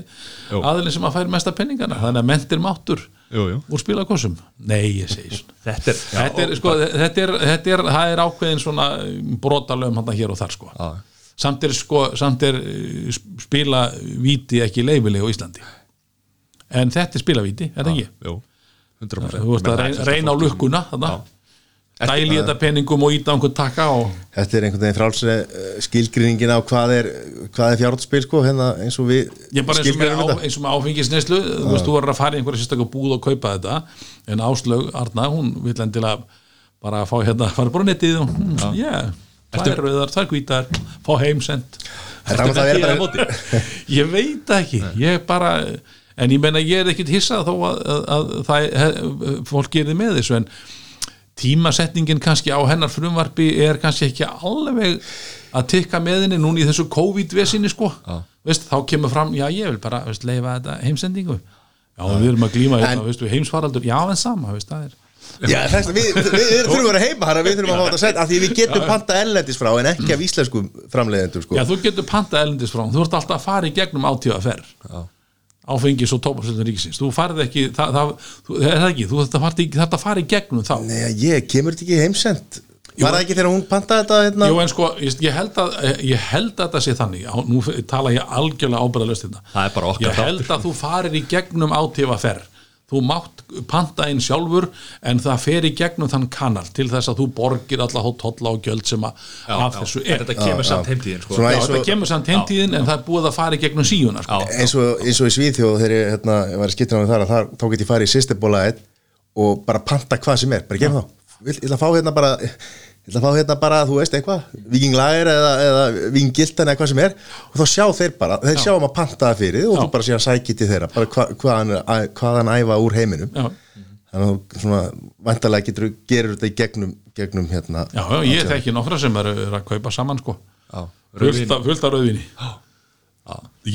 aðilin sem að fær mesta penningana þannig að mentir máttur Jú, jú. úr spilakossum Nei, ég segi svona Þetta er, já, þetta er, sko, þetta er, þetta er, það er ákveðin svona brotalöfum hann hér og þar sko. Já. samt er, sko, samt er eh, spila víti ekki leifileg á Íslandi en þetta er spilavíti, er það ekki? Jú, 100% Þú veist að reyna, reyna á lukkuna þarna, dæli þetta peningum og íta á einhvern takka og Þetta er einhvern veginn frálsri skilgrinningin á hvað er, hvað er fjárhaldsspil sko, hérna eins og við eins og með, á, þetta. eins og með áfengisneislu þú veist, þú verður að fara í einhverja sérstaklega búð og kaupa þetta en Áslaug Arna, hún vill endilega bara fá hérna, fara bara á netið og, mm, yeah, tvær rauðar, tvær hvítar fá heimsend að ég veit ekki ég bara, en ég meina ég er ekkit hissað þó að, að, að he- fólk gerir með þessu en tímasetningin kannski á hennar frumvarpi er kannski ekki alveg að tikka með henni núna í þessu COVID-vesinni sko. Veist, þá kemur fram, já ég vil bara veist, leifa þetta heimsendingu. Já við erum að glíma hérna, veist, við, heimsfaraldur, já en sama veist, það er Já, þess, við, við, við þurfum að vera heima hana, við þurfum að fá þetta að setja af því við getum panta ellendis frá en ekki af íslenskum framleiðendum sko. Já, þú getur panta elendis frá, þú ert alltaf að fara í gegnum átíða ferð áfengis og tóparsöldur ríkisins. Þú farið ekki, það, það, þú, er það ekki? Þú í- þarft að fara í gegnum þá? Nei, ég kemur þetta ekki heimsend. Var það ekki þegar hún pantaði þetta hérna? Jú, en sko, ég, ég held að ég held að þetta sé þannig, nú tala ég algjörlega ábyrðalöst þetta Það er bara okkar ég held að þú farir í gegnum átíða ferð þú mátt panta inn sjálfur en það fer í gegnum þann kanal til þess að þú borgir alla hóttolla og gjöld sem að af þessu er. Þetta kemur samt heimtíðin sko. Já, þetta kemur samt heimtíðin en það er búið að fara í gegnum síuna sko. eins og, eins og í Svíþjóð þegar ég, hérna, var í skiptina með þar að þar, þá get ég farið í systembóla og bara panta hvað sem er, bara gerum þá. Vill- ég ætla að fá hérna bara ég ætla að fá hérna bara, þú veist eitthvað vikinglager eða, eða vikingiltan eða hvað sem er og þá sjá þeir bara, þeir sjá um að panta það fyrir og Já. þú bara síðan sækir til þeirra bara hva, hvaðan, að- hvaðan æfa úr heiminum Já. þannig að þú svona vantarlega getur, gerur þetta í gegnum, gegnum hérna Já, já, ég þekki nokkra sem eru, eru að kaupa saman sko. Já, fullt af fullt af rauðvinni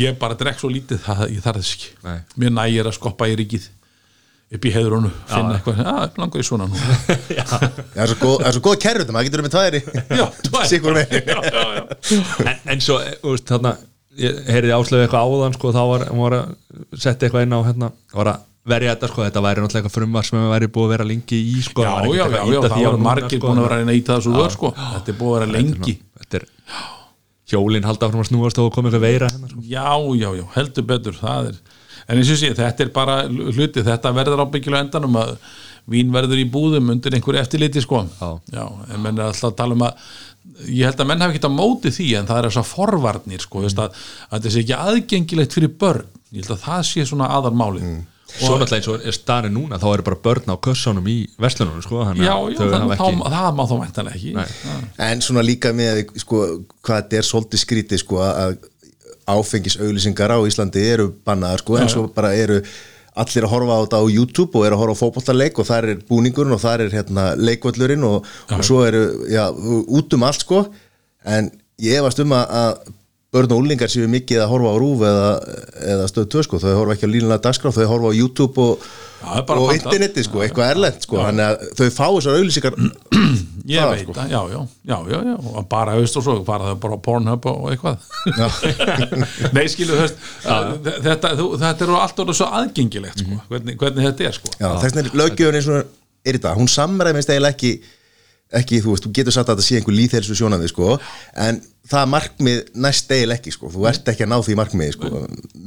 ég bara drekk svo lítið það, ég þarf þess ekki Nei. mér nægir að skoppa í ríkið upp í heiðrunu, finna eitthvað. Að langar í svona nú það er svo góð, það er svo góð kerrut maður getur um með tværi Já, tvær. Sigur með. Já, já, en, en svo, eh, þú veist, þarna ég heyrði áslöfu eitthvað áðan sko, þá var, var að setja eitthvað inn á hérna, var að verja þetta sko, þetta væri náttúrulega eitthvað frumvar sem væri búið að vera lengi í sko, já, það já, já, já, það var margir sko, búin að vera að neyta þessu vör sko. þetta er búið að vera lengi. þetta er hjólinn halda áfram að snúast og koma eitthvað veira hérna, sko. já, já, já, heldur betur það er, en eins og sé, þetta er bara hluti, þetta verður ábyggilega endanum að vín verður í búðum undir einhverju eftirliti sko, Já. en menn er alltaf að tala um að ég held að menn hafi ekki á móti því en það er þessar forvarnir sko, mm. að, að þetta sé ekki aðgengilegt fyrir börn ég held að það sé svona aðarmálið mm. svo náttúrulega eins og er staðin núna þá eru bara börn á kössunum í verslunum sko, þannig já, að já, það, ekki þá, það má þá væntanlega ekki Nei. En svona líka með sko, hvað þetta er svolítið skrítið sko, að áfengisauðlýsingar á Íslandi eru bannaðar sko, en svo bara eru allir að horfa á þetta á YouTube og eru að horfa á fótbollaleik og þar er búningurinn og þar er hérna leikvöllurinn og, og svo eru já, út um allt sko. En ég efast um að, að börn og úlingar séu mikið að horfa á rúf eða, eða stöð 2 sko, þau horfa ekki á línulega dagskrá, þau horfa á YouTube og, Já, er og interneti sko, eitthvað erlend sko, þannig að þau fá þessar auðlýsingar ég það, veit sko. það, já, já, já, já, já. Og bara haust og svo, bara það bara Pornhub og eitthvað. Nei, skilu, þú veist þetta, þú, þetta eru allt orðið svo aðgengilegt sko, hvernig, hvernig þetta er sko. Já, þess vegna er löggjöfun eins og er í dag, hún samræmist eiginlega ekki ekki, þú veist, þú getur satt að þetta sé einhver líðhelsu sjónamið, sko, en það markmið næst eiginlega ekki, sko, þú ert ekki að ná því markmiði, sko,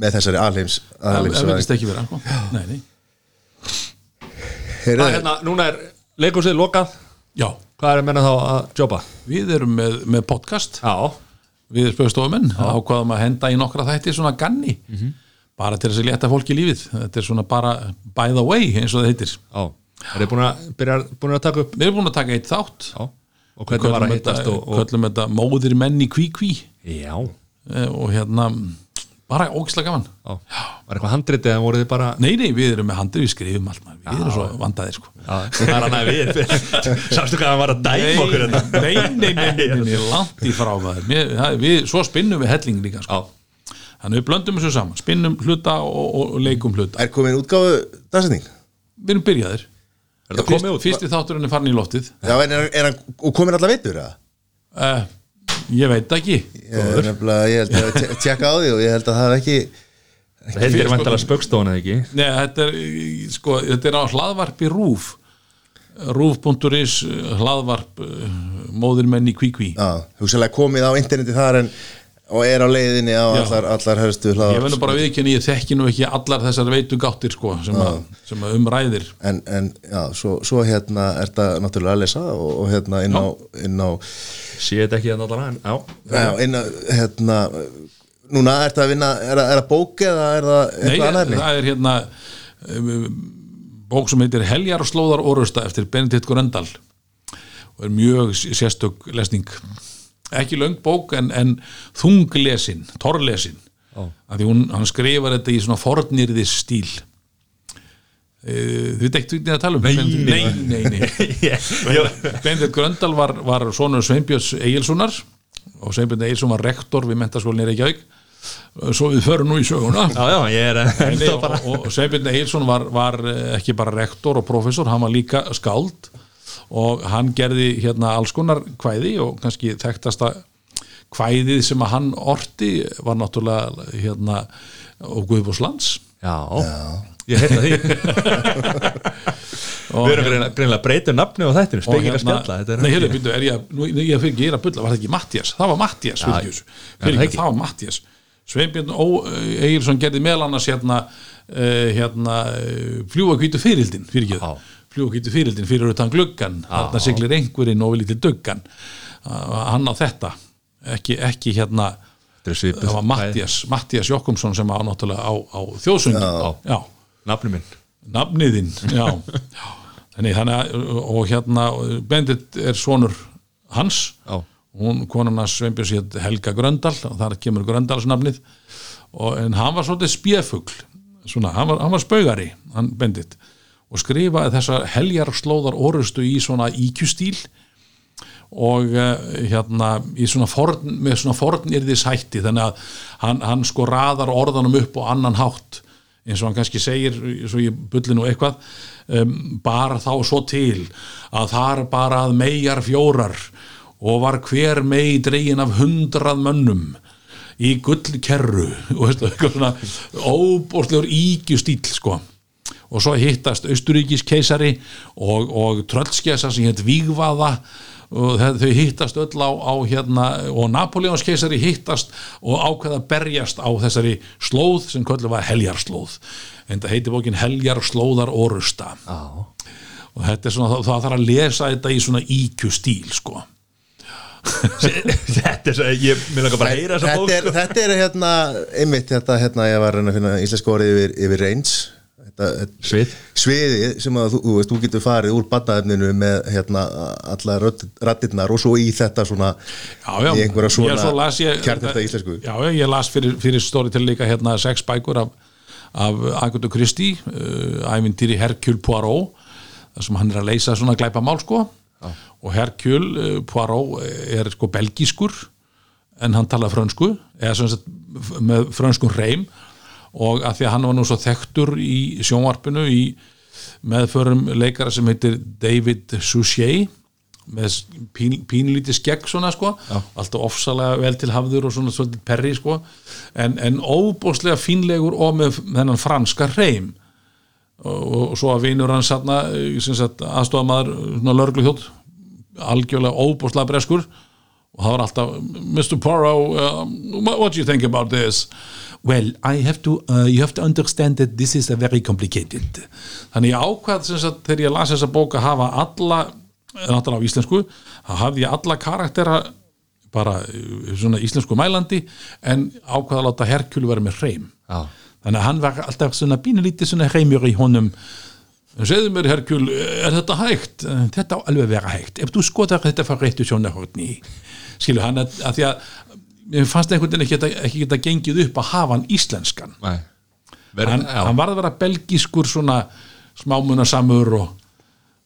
með þessari alheims, það alheims það verðist ekki vera sko. nei, nei, Það, hérna, núna er leikúsið lokað. Já, Hvað er að menna þá að jobba? við erum með, með podcast. Já, við spöðstofumenn, ákvaðum að henda í nokkra þætti svona ganni. Bara til þess að létta fólki lífið. Þetta er svona bara by the way eins og það heitir. Já Er þið búin að, byrja, búin að taka upp? við erum búin að taka eitt þátt. Já. Og hvernig var að hittast og, og... köllum þetta móðir menn í kví kví. Já. Og hérna bara ógislega gaman. Já. Var eitthvað handritið eða voruð þið bara nei, nei, við erum með handið, við skrifum allt maður. við erum svo vandaðir sko. Já, það er hann að við Sástu hvað hann var að dæma okkur hérna? nei, nei, nei, nei, nei, nei, langt í frá maður. Það, svo spinnum við helling líka sko. Já. Þannig við blöndum þessu saman, spinnum hluta og, og, og leikum hluta. Er komin útgáfu dagsetning? við erum byrjaðir Er þetta komið út? fyrsti þátturinn er farin í loftið. Já, en er, er hann, og komin allar veitur, eða? uh, ég veit það ekki Ég, er nefnilega, ég held að te- tjekka á því og ég held að það er ekki Það heitir vantalega spöggstofan eða ekki? Nei, þetta er, sko, þetta er á hlaðvarpi rúf rúf.is hlaðvarp móðir menn í kvíkví Já, hugsalega komið á interneti þar en og er á leiðinni á Já. allar, allar helstu ég hlaðvarps. verður bara viðkynni, ég þekki nú ekki allar þessar veitu gáttir sko, sem, að, sem að umræðir en, en já, svo, svo hérna er þetta náttúrulega að lesa og, og hérna inn á, inn á, Sé þetta ekki að náttúrulega en Já inn á hérna, núna er þetta að vinna er það, er það bók eða er það Nei, eitthvað annað efni? það er hérna um, bók sem heitir Heljar og slóðar orusta eftir Benedikt Gröndal og er mjög sérstök lesning ekki löng bók en, en þunglesin, torlesin Ó. af því hún, hann skrifar þetta í svona fornirðis stíl Þið veit ekki að tala um Nei, Benedikt- nei. nei, nei, nei. Benedikt Gröndal var, var sonur Sveinbjörns Egilssonar og Sveinbjörn Egilsson var rektor við mentaskólinni Reykjavík svo við förum nú í söguna Já, já, er ennþá og, og Sveinbjörn Egilson var, var eh, ekki bara rektor og professor, hann var líka skáld og hann gerði hérna alls konar kvæði og kannski þekktasta kvæðið sem að hann orti var náttúrulega hérna og Guðbúslands Já, ég heyrði því Við erum greinlega að breyta um nafni á þættinu og Spekinga spjalla þetta er nei, hérna, byrju, er ég, nú, ég fyrir ekki, ég er að bulla, var það ekki Mattias það var Mattias, Já, fyrir já, ekki, það ekki. það var Mattias Sveinbjörn Egilson gerði meðal annars hérna, uh, hérna uh, fljúa kvítu fyririldin fyrir ekki, Já. Fljúa kvítu fyririldin fyrir utan gluggan, þarna siglir einhverinn og við lítið duggan hann á þetta. Ekki, ekki hérna er það var Mattias, Mattias Jokkumsson sem á náttúrulega á, á þjóðsöngin Já. já. Nafni minn. Nafniðinn já. Já. Þannig, þannig að og hérna Bendit er sonur hans. Já. hún konan hans Sveinbjörns hétt Helga Gröndal og þar kemur Gröndals nafnið og, en hann var svolítið spjöfugl svona, hann var, hann var spaugari hann Bendit og skrifaði þessar heljar slóðar orustu í svona íkjustíl og uh, hérna svona forn, með svona fornirðis hætti þannig að hann, hann sko raðar orðanum upp og annan hátt eins og hann kannski segir, svo ég bulli nú eitthvað um, bara þá svo til að þar bara að megar fjórar og var hver mei dregin af hundrað mönnum í gullkerru og eitthvað svona óbóðslegur ígjustýl sko og svo hittast Austuríkis keisari og, og Tröllskjasa sem hétt Vígvaða. Og þau hittast öll á, á hérna og Napoleons keisari hittast og ákveða berjast á þessari slóð sem köllu var heljarslóð. En það heiti bókin Heljarslóðar orusta Já. Og þetta er svona, það, það þarf að lesa þetta í svona íkju stíl sko. Þetta er svo, ég vil ekki bara heyra þetta, er, þetta er hérna einmitt þetta hérna ég var að finna íslensku orðið yfir, yfir reyns þetta, þetta, Svið. sviði sem að þú, þú veist, þú getur farið úr badnaefninu með hérna alla rattirnar og svo í þetta svona Já, já, í einhverja svo svona las ég- kjarnesta íslensku. Já, já, ég las fyrir, fyrir stóri til líka hérna sex bækur af, af Agatha Christie uh, ævintýri Hercule Poirot sem hann er að leysa svona glæpa mál sko og Hercule uh, Poirot er sko belgískur en hann tala frönsku eða f- með frönskun reym og að því að hann var nú svo þekktur í sjónvarpinu í meðförum leikara sem heitir David Suchet með pín, pínlítið skegg svona sko, alltaf ofsalega vel til hafður og svona svolítið perri sko en, en óbúslega fínlegur og með þennan franska reym og, og svo að vinur hann satna aðstofamaður svona lörglu þjótt algjörlega óbúslega breskur og það var alltaf Mr. Poirot, um, what do you think about this? Well, I have to uh, you have to understand that this is a very complicated þannig ég ákvað sagt þegar ég las þessa bók að hafa alla náttúrulega á íslensku þá hafði ég alla karaktera bara uh, svona íslensku mælandi en ákvað að láta Herkjulu vera með hreim Já. þannig að hann var alltaf svona bínulítið svona hreimur í honum segðu mér Herkjul, er þetta hægt? Þetta á alveg vera hægt ef þú skoðar þetta frá réttu sjónarhóttni skilu hann að, að því að mér fannst einhvern veginn ekki ekki geta gengið upp að hafa hann íslenskan. Verð, hann, hann varð að vera belgískur svona smámunasamur og,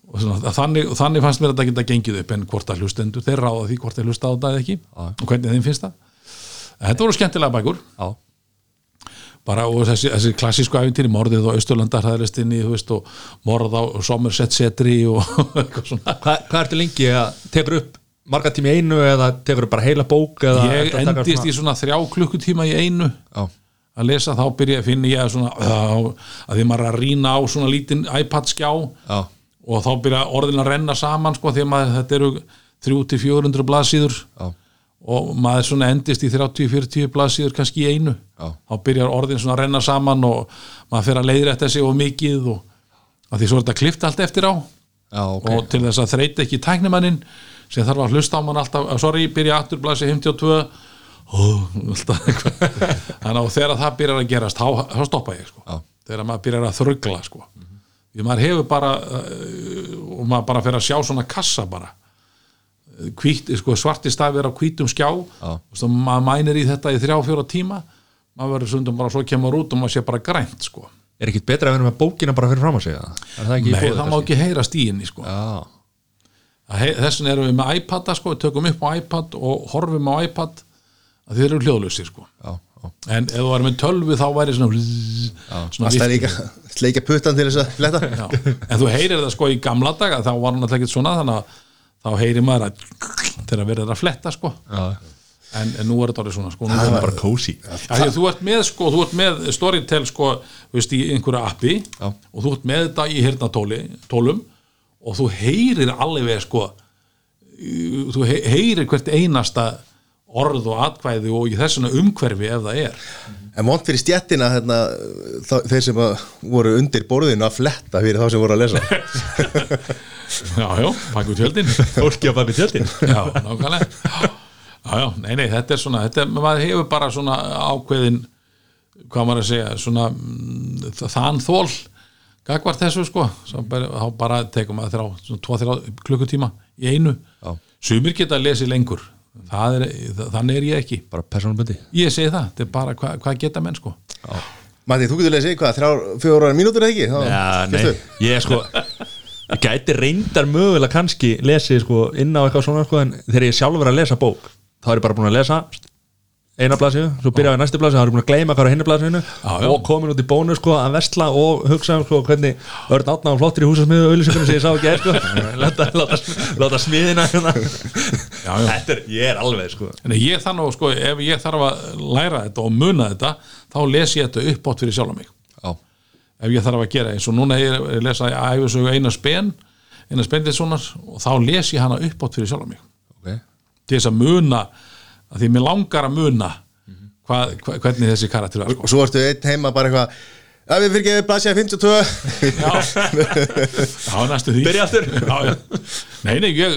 og svona, þannig, og þannig fannst mér að þetta geta gengið upp en hvort að hlustendur, þeir ráða því hvort þeir hlusta á þetta eða ekki og hvernig þeim finnst það. Þetta voru skemmtilega bækur. Já. bara og þessi, þessi klassísku æfintýri morðið á Östurlandar hræðlistinni veist, og morð á Somerset setri og eitthvað svona. Hvað, hvað ertu lengi að tekur upp marga tíma í einu eða tekur upp bara heila bók ég endist svona- í svona þrjá klukkutíma í einu Já. að lesa þá byrja að finna ég svona að, að því maður að rýna á svona lítinn iPad skjá Já. og þá byrja orðin að renna saman sko því að maður, þetta eru 300-400 blaðsíður og maður svona endist í 30-40 blaðsíður kannski í einu Já. þá byrjar orðin svona að renna saman og maður fer að leiðrætta sig of mikið og því svo er þetta klift allt eftir á Já, ok. og til þess að þreita ekki tæknimannin sem þarf að hlusta á mann alltaf uh, sorry, byrja aftur blæsi 52 og alltaf eitthvað. Þannig að þegar það byrjar að gerast þá, stoppa ég sko. Þegar maður byrjar að þrugla sko. því maður hefur bara uh, og maður bara fer að sjá svona kassa bara. Hvít, sko, svarti stafir á hvítum skjá. Maður mænir í þetta í þrjá fjóra tíma. Maður verður sundum bara svo kemur út og maður sé bara grænt sko. Er ekkit betra að vera með bókina bara fyrir fram að segja í Nei, það má ekki heyra stíðinni sko. Já, þess vegna erum við með iPad sko, við tökum upp á iPad og horfum á iPad að þið eru hljóðlusir sko. en ef þú varum með tölvu þá væri svona, svona sleikja puttan til þess að fletta en þú heyrir það sko í gamla daga þá var hann alltaf ekkert svona þannig að þá heyrir maður að þegar verður að fletta sko já. en, en nú er þetta orðið svona sko, Það er bara kósi Já, þú ert með sko, með Storytel sko, í einhverju appi Já. og þú ert með þetta í hirnatóli tólum og þú heyrir alveg sko þú he- heyrir hvert einasta orð og atkvæði og í þessuna umhverfi ef það er. En vont fyrir stjettina hérna, þá, þeir sem að voru undir borðinu að fletta fyrir þá sem voru að lesa. Já, já, pakku tjöldin. Fólki á baki tjöldin. Já, nákvæmlega. Já, já, nei, nei, þetta er svona þetta er, maður hefur bara svona ákveðin hvað maður að segja svona mm, þann þól gagvart þessu sko bara, þá bara tekum maður þrjá, svona 2-3 klukkutíma í einu. Já. sumir geta að lesi lengur. Það er, þannig er ég ekki. Bara persónubundi. Ég segi það, þetta er bara hvað hva geta menn sko? Matti, þú getur lesið hvað, þrjár, fjórar mínútur eða ekki? Þá- Já, nei, ég sko Ég gæti reyndar mögulega kannski lesið sko inn á eitthvað svona sko en þegar ég sjálfur er að lesa bók þá er ég bara búin að lesa eina blaðsíðu, svo byrjaði ég næstu blaðsíðu þá er ég búin að gleyma hvað er á hinni blaðsíðinu já. og komin út í bónu sko að vesla og hugsa um sko hvernig Örn Átna var flottir í húsasmiðu auðlýsingunum sem ég sá ekki er sko. Láta, láta, láta smiðina hérna. Þetta er, ég er alveg sko. En ég þannig sko, ef ég þarf að læra þetta og muna þetta, þá les ég þetta uppátt fyrir sjálf mig. Já, ef ég þarf að gera eins og núna ég lesa æfisögu eina spen eina spendissonar og þá les ég hana uppátt fyrir sjálf mig. Ok. Til þess að muna að því mér langar að muna hvað, hva, hvernig þessi karakter var sko. Og svo ertu einn heima bara eitthvað að við fyrir ekki blasja 52 Já, næstu því Byrja aftur. já, já. Nei, nei, ég,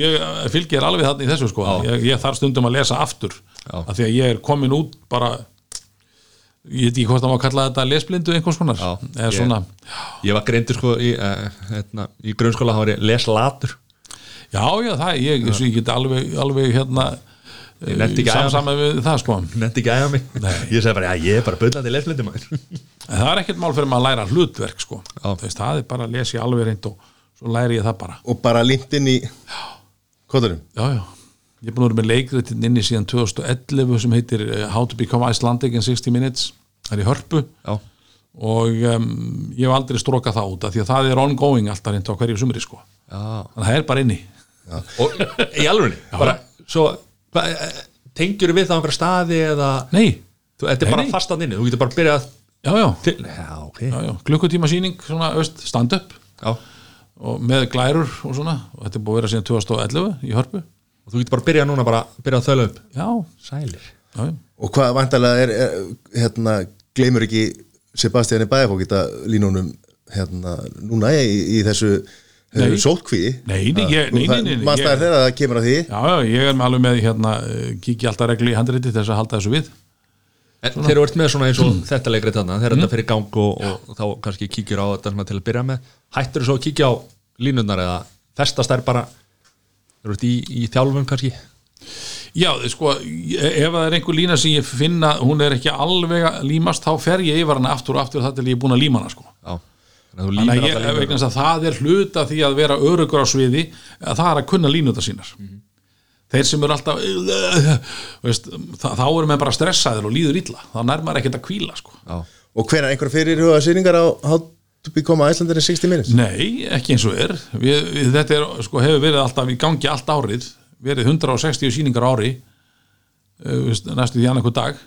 ég fylgir alveg þarna í þessu sko ég, ég þarf stundum að lesa aftur Já. af því að ég er komin út bara ég veit ekki hvort það má kalla þetta lesblindu einhvers konar Já, eða ég- Ég var greindur sko í, uh, hérna, í grunnskóla þá var ég leslatur já, já, það ég, ég, ég get alveg, alveg hérna Ég nennti ekki mig. samsama við það sko. Netti ekki æða mig. Ég segi bara, já, ég er bara maður en það er ekkert mál fyrir maður að læra hlutverk sko. Veist, það er bara að lesa í alveg reynd og svo læri ég það bara. Og bara inn í kóðurum já, já, ég er búin að vera með leikritin inni síðan 2011 sem heitir eh, How to Become Icelandic in 60 Minutes. Það er í hörpu. Já, og um, ég hef aldrei strókað það út af því að það er ongoing alltaf reynd á hverju sumri sko. já. Þannig að það er bara inni. Og í alvegni, bara Svo, tengjur við það á einhverja staði eða? Nei, þú, Þetta er Nei, bara fastan inni, þú getur bara byrjað já, já, til Já, ok. Já, já. klukkutíma síning stand up Já, og með glærur og svona. Og þetta er búið að vera síðan 2011 í hörpu. Og þú getur bara byrjað núna bara byrjað að þöla upp. Já, Sælir. Já, já. Og hvað vantarlega er, er hérna, gleymur ekki Sebastiani Bæfó geta línunum hérna, núna í, í þessu, Nei. þessu sótkví Nei, nei, ég- nei, nei, nei, nei, maður að það kemur að því. Já, já, ég er með alveg með hérna, eh, kíkja alltaf reglu í handriti til þess að halda þessu við. En þegar þú ert með svona eins og þetta leikrið þarna. Þegar þetta fyrir gang og, og þá kannski kíkjur á þetta til að byrja með. Hættur þú svo að kíkja á línundar eða festast þær bara þú ert í, í þjálfum kannski? Já, sko, ef það er einhver lína sem ég finna, hún er ekki alveg að límast, þá fer ég yfir hana aftur og aftur þar til ég er búin að líma hana, sko. Já, þannig að ég, vegna þess að það er hluta því að vera örugur á sviði, að það er að kunna línundar sínar. Þeir sem eru alltaf veist, þá þá eru með bara stressaðir og líður illa. Þá nær maður ekkert að kvíla, sko. Já, og hvenær einhver fyrir huga sýningar á to Become Icelandair in 60 Minutes? Nei, ekki eins og er. Við, við, þetta er, sko, hefur verið alltaf í gangi allt árið, verið 160 sýningar á ári uh, veist, næstu því hver dag.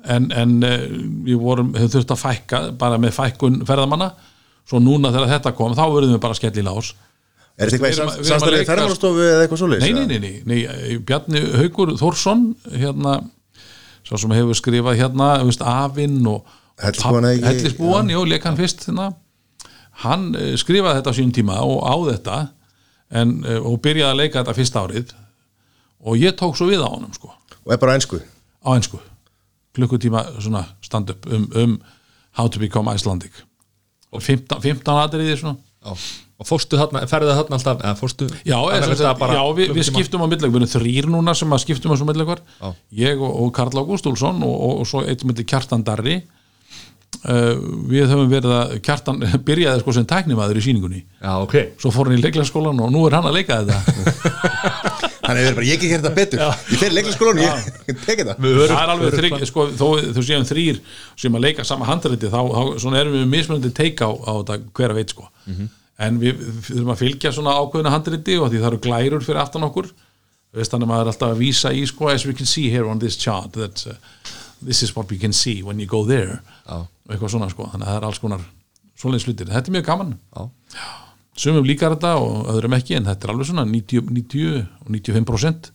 En, en uh, við vorum hefur þurft að fækka, bara með fækkun ferðamanna, svo núna þegar þetta kom þá verðum við bara að skella í lás. Er þetta eitthvað að- í samstæðið ferðarstofu eða eitthvað svoleiðis nei, nei, nei, nei, nei, Bjarni Haugur Þórsson hérna, svo sem hefur skrifað hérna, Afinn og Hellisbúan leik hann fyrst hérna. hann eh, skrifaði þetta á sínum tíma og á þetta en, eh, og byrjaði að leika þetta fyrst árið. Og ég tók svo við á honum sko, og er bara einsku á einsku klukkutíma stand-up um, um how to become Icelandic og 15, 15 atriði svona. Já. Og fórstu þarna, ferðu þarna alltaf eða fórstu Já, er, já við, við skiptum á millegum, við erum þrýr núna sem að skiptum á svo millegum Já. ég og, og Karl Ágúst Úlsson og, og, og svo eitt milli Kjartan Darri. Uh, við höfum verið að Kjartan byrjaði sko sem tæknimaður í síningunni Já, ok. Svo fór hann í leiklæsskólan og nú er hann að leika þetta hann hefur bara, ég ekki hérna betur. Ég fer í leiklaskólan og ég tek þetta. Við það er alveg þrygg, sko, þó þú séum þrýr sem að leika sama handrætti þá, þá svona erum við mismunandi teika á, á þetta hver að veit sko. En við, við þurfum að fylgja svona ákveðina handrætti og því það eru glærur fyrir aftan okkur. Veist, þannig að maður er alltaf að vísa í sko as we can see here on this chart that uh, this is what we can see when you go there. Og eitthvað svona sko. Þannig að það er alls konar svoleiðis Já, sumum líkar þetta og öðrum ekki en þetta er alveg svona 90, 90 og 95%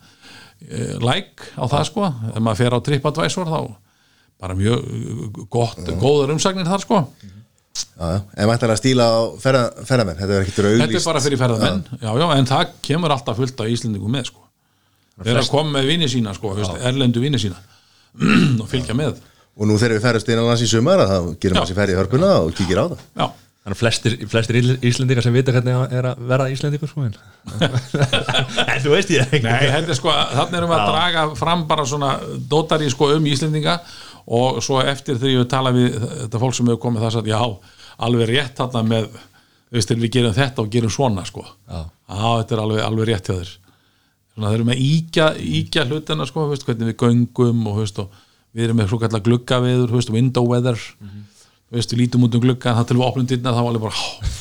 eh, like á það sko. Ef maður fer á TripAdvisor þá bara mjög eh, gott, góðar umsagnir þar sko. Já, já. en mættar að stíla á ferða, ferðamenn þetta er ekkert þetta er bara fyrir ferðamenn. Já. Já, en það kemur alltaf fullt af Íslendingum með sko. Þeir eru að koma með vinni sína sko, veist, erlendu vinni sína. Og fylgja með. Og nú þegar við ferðast innanlands í sumar þá gerum Já. við sér ferði í hörpuna og kíkir á það. Já, Þannig að flestir, flestir Ísl- Íslendingar sem vita hvernig það er að vera Íslendingur sko en En þú veist ég ekki. Nei, er sko, þannig erum við að draga fram bara svona dótari sko um Íslendinga og svo eftir þegar ég tala við þetta fólk sem hefur komið það að já, alveg rétt þarna með veist, við gerum þetta og gerum svona sko. Já. þetta er alveg, alveg rétt hjá þér. Svona þeir eru með íkja, íkja hlutina sko, veist, hvernig við göngum og, veist, og við erum með svo kallar gluggaveður veist, window weather. Þú veist, við lítum út um gluggan, það til við opnum dyrna þá var alveg bara, oh,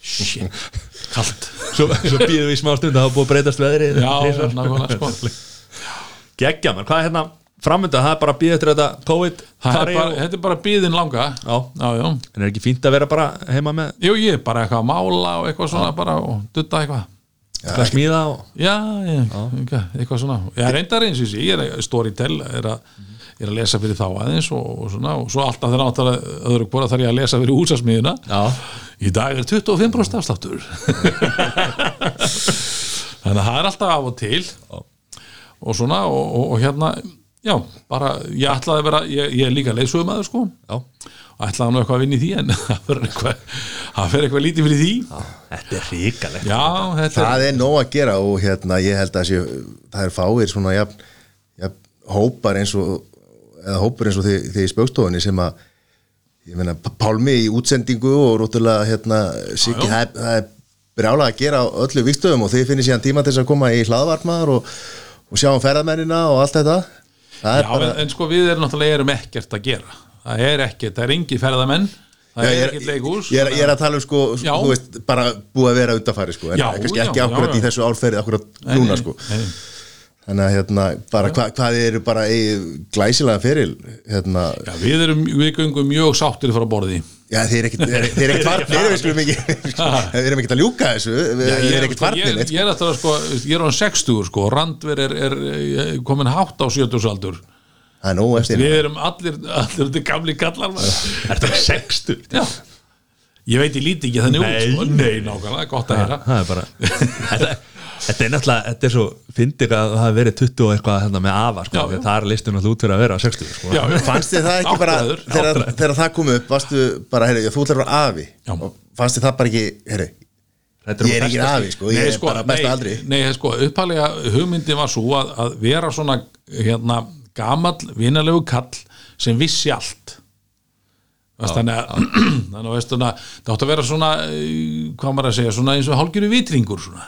shit kalt, Svo, svo býðum við í smá stund að það búið að breytast veðri já, nákvæmlega sko. Gekkja mann, hvað er hérna framönda, það er bara að býða eftir þetta COVID er bara, þetta er bara byðin langa. Já. já, já. En er ekki fínt að vera bara heima með Jú, ég bara eitthvað að mála og eitthvað svona bara og dutta eitthvað. Hvað smíða og Já, ég, eitthvað, eitthvað svona. Ég reyndar eins og þessi, ég er Storytel er að, er að lesa fyrir þá aðeins og, og svona, og svo alltaf þegar náttúrulega öðru hvora þarf ég að lesa fyrir húsasmiðina Já, Í dag er 25% afsláttur. Þannig að það er alltaf af og til. Og svona og, og, og hérna já, bara ég ætlaði að vera ég, ég er líka leiðsögumæður sko. Já, og ætlaði nú eitthvað að vinna í því en það fer eitthvað, eitthvað lítið fyrir því. Þetta er ríkalegt já, þetta það er nóg að gera og hérna ég held að sé, það er fáir svona jafn, jafn, hópar eins og eða hópur eins og þið, þið í spjókstofunni sem að ég meina Pálmi í útsendingu og rótulega hérna já. það er, það er brjála að gera öllu vikstöðum og þið finnir síðan tíma til þess að koma í hlaðvarpmaður og, og sjá um ferðamennina og allt þetta. Er Já, bara, en, sko við erum náttúrulega erum ekkert að gera. Það er ekkert, það er engi ferðamenn það Já, er ég, ekkert leikhús ég, er, ég er að tala um sko, þú veist, bara búið að vera undanfæri sko, en Já, kannski ekki já. í þessu árferði akkurat núna sko. Nei, þannig að hérna, bara hva, hvað eru bara glæsilega feril hérna, Já, við erum, við göngum mjög sáttir frá borði. Já, þeir eru ekkit farnir, við skulum ekki við erum ekkit að ljúka þessu, við erum ekkit sko, farnir ég, er alltaf sko, ég er á 60 sko, Randver er, er, er komin hátt á 70 aldur það er nóg eftir. Við erum allir, allir þetta gamli kallar. Er þetta 60? Já. Ég veit ég líti ekki þannig Nei. út sko. Nei, nákvæmlega, gott að heyra. Það er bara Þetta, er náttúrulega, þetta er svo fyndið að það hafi verið 20 og eitthvað hérna, með afa sko, Já, því það er listin alltaf út fyrir að vera á 60 sko. Já, fannst þið það ekki bara Áttræður, þegar, áttræður. þegar það kom upp, varstu bara heyrðu, þú ætlar að vera afi Já. og fannst þið það bara ekki, heyrðu Þetta er ég er ekki afi, sko, ég er bara mest nei, aldrei Nei, sko, upphælega hugmyndi var svo að, að vera svona hérna, gamall, vinalegu kall sem vissi allt þannig að það átti að vera svona eh, hvað maður að segja, svona eins og hálgjöru vitringur svona.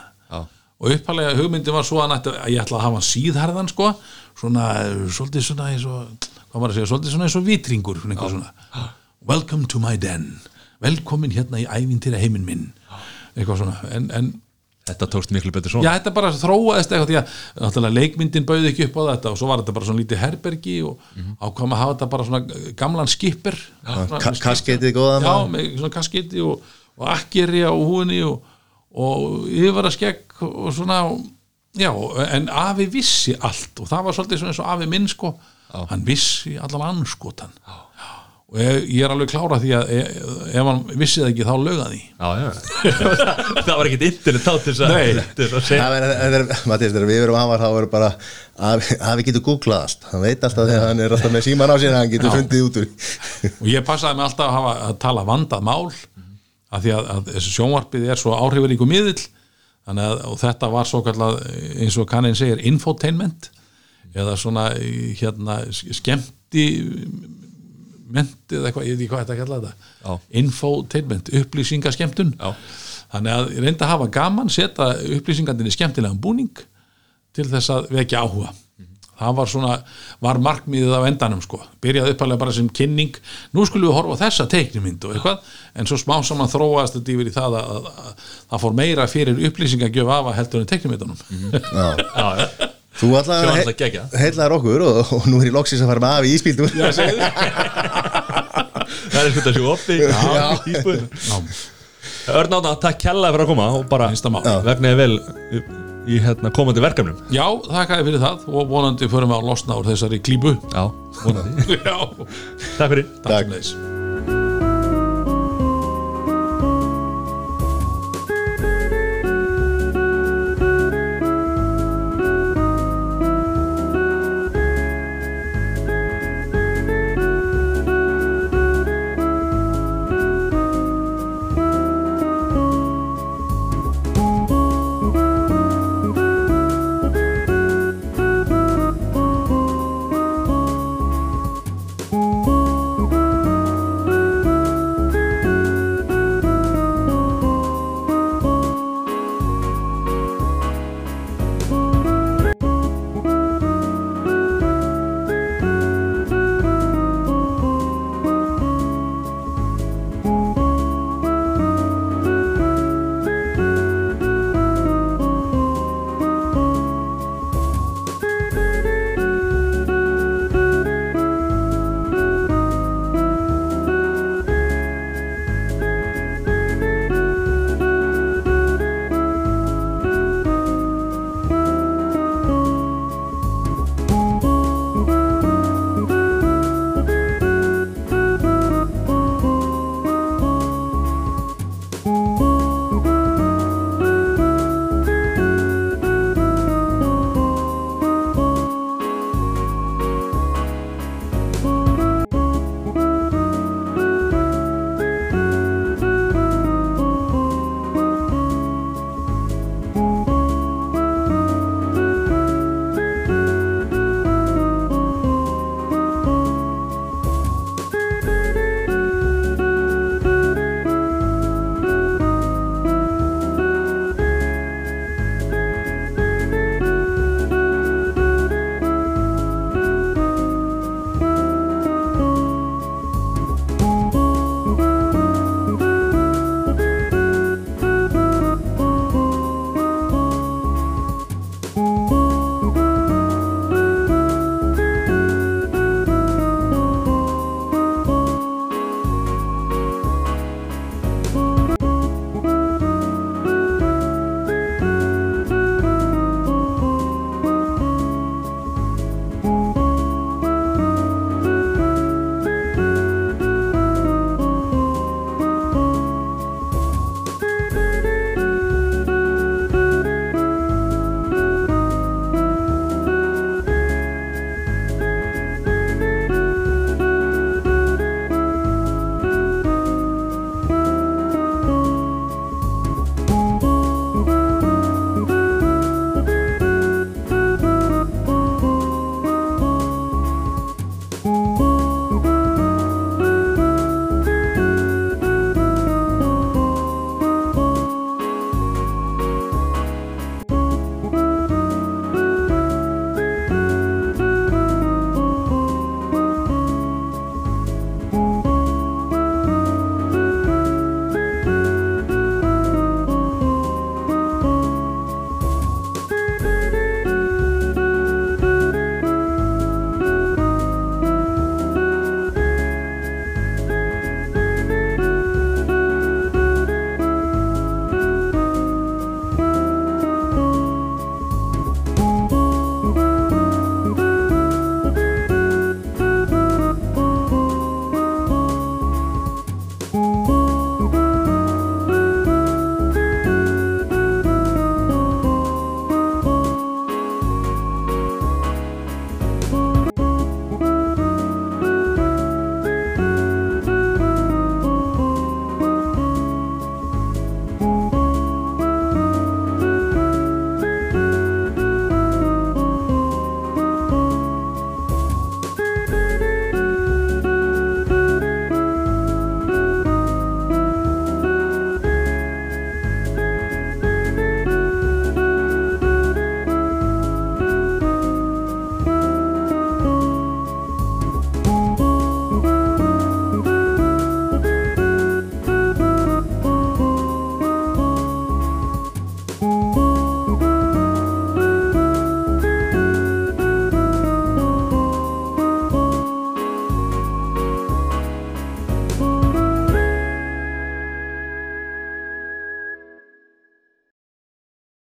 Og upphælega hugmyndi var svo að, ég ætla að hafa hann síðharðan sko, svona, eh, svolítið svona eins og, hvað maður að segja, svolítið svona eins og vitringur svona, svona, welcome to my den. Velkomin hérna í ævintýra heiminn minn. Eitthvað svona, en, en Þetta tókst miklu betur svona. Já, þetta bara þróaðist eitthvað því að náttúrulega leikmyndin bauði ekki upp á þetta og svo var þetta bara svona lítið herbergi og ákvæm að hafa þetta bara svona gamlan skipper. Ka- kaskeitið góða Já, með svona kaskeiti og, og akkeri á húinni og, og yfirvara skegg og svona já, en afi vissi allt og það var svolítið svona eins og afi minn sko. Hann vissi allan anskotan já. og ég, ég er alveg klára því að ef, ef hann vissi það ekki þá lögða því. Já, já. Það var ekkit internet þá til þess að að Mattias, þegar við erum afar þá er bara að við getum googlað allt hann veit alltaf þegar hann er alltaf með síman á sér hann getur Já. fundið út úr og ég passaði mig alltaf að, hafa, að tala vandað mál af því að, að sjónvarpið er svo áhrifaríku miðill að og þetta var svo kallað eins og kannin segir infotainment eða svona hérna skemmti menti eða eitthvað, ég veit ekki hvað þetta kalla Já. þetta infotainment, upplýsingaskemmtun Já. þannig að ég reyndi að hafa gaman setja upplýsingandinn í skemmtilegan búning til þess að vekja áhuga það var svona, var markmiðið á endanum sko, byrjaði uppalega bara sem kynning. Nú skulum við horfa á þessa teiknumynd og eitthvað, en svo smá saman þróaðast þetta yfir í það að, að, að það fór meira fyrir upplýsingagjöf af að heldur en teiknumyndunum Já. Já, já. Þú alltaf geggjað. heitlaðar okkur og, og nú er ég loksins að fara með afi í íspíldur Það er sko þessu oppi Örn átta, takk kjallaði fyrir að koma og bara vegnaði vel í, í hérna, komandi verkefnum. Já, þakkaði fyrir það og vonandi förum við að losna úr þessari klípu. Já, vonandi. Já, Takk fyrir. Takk leis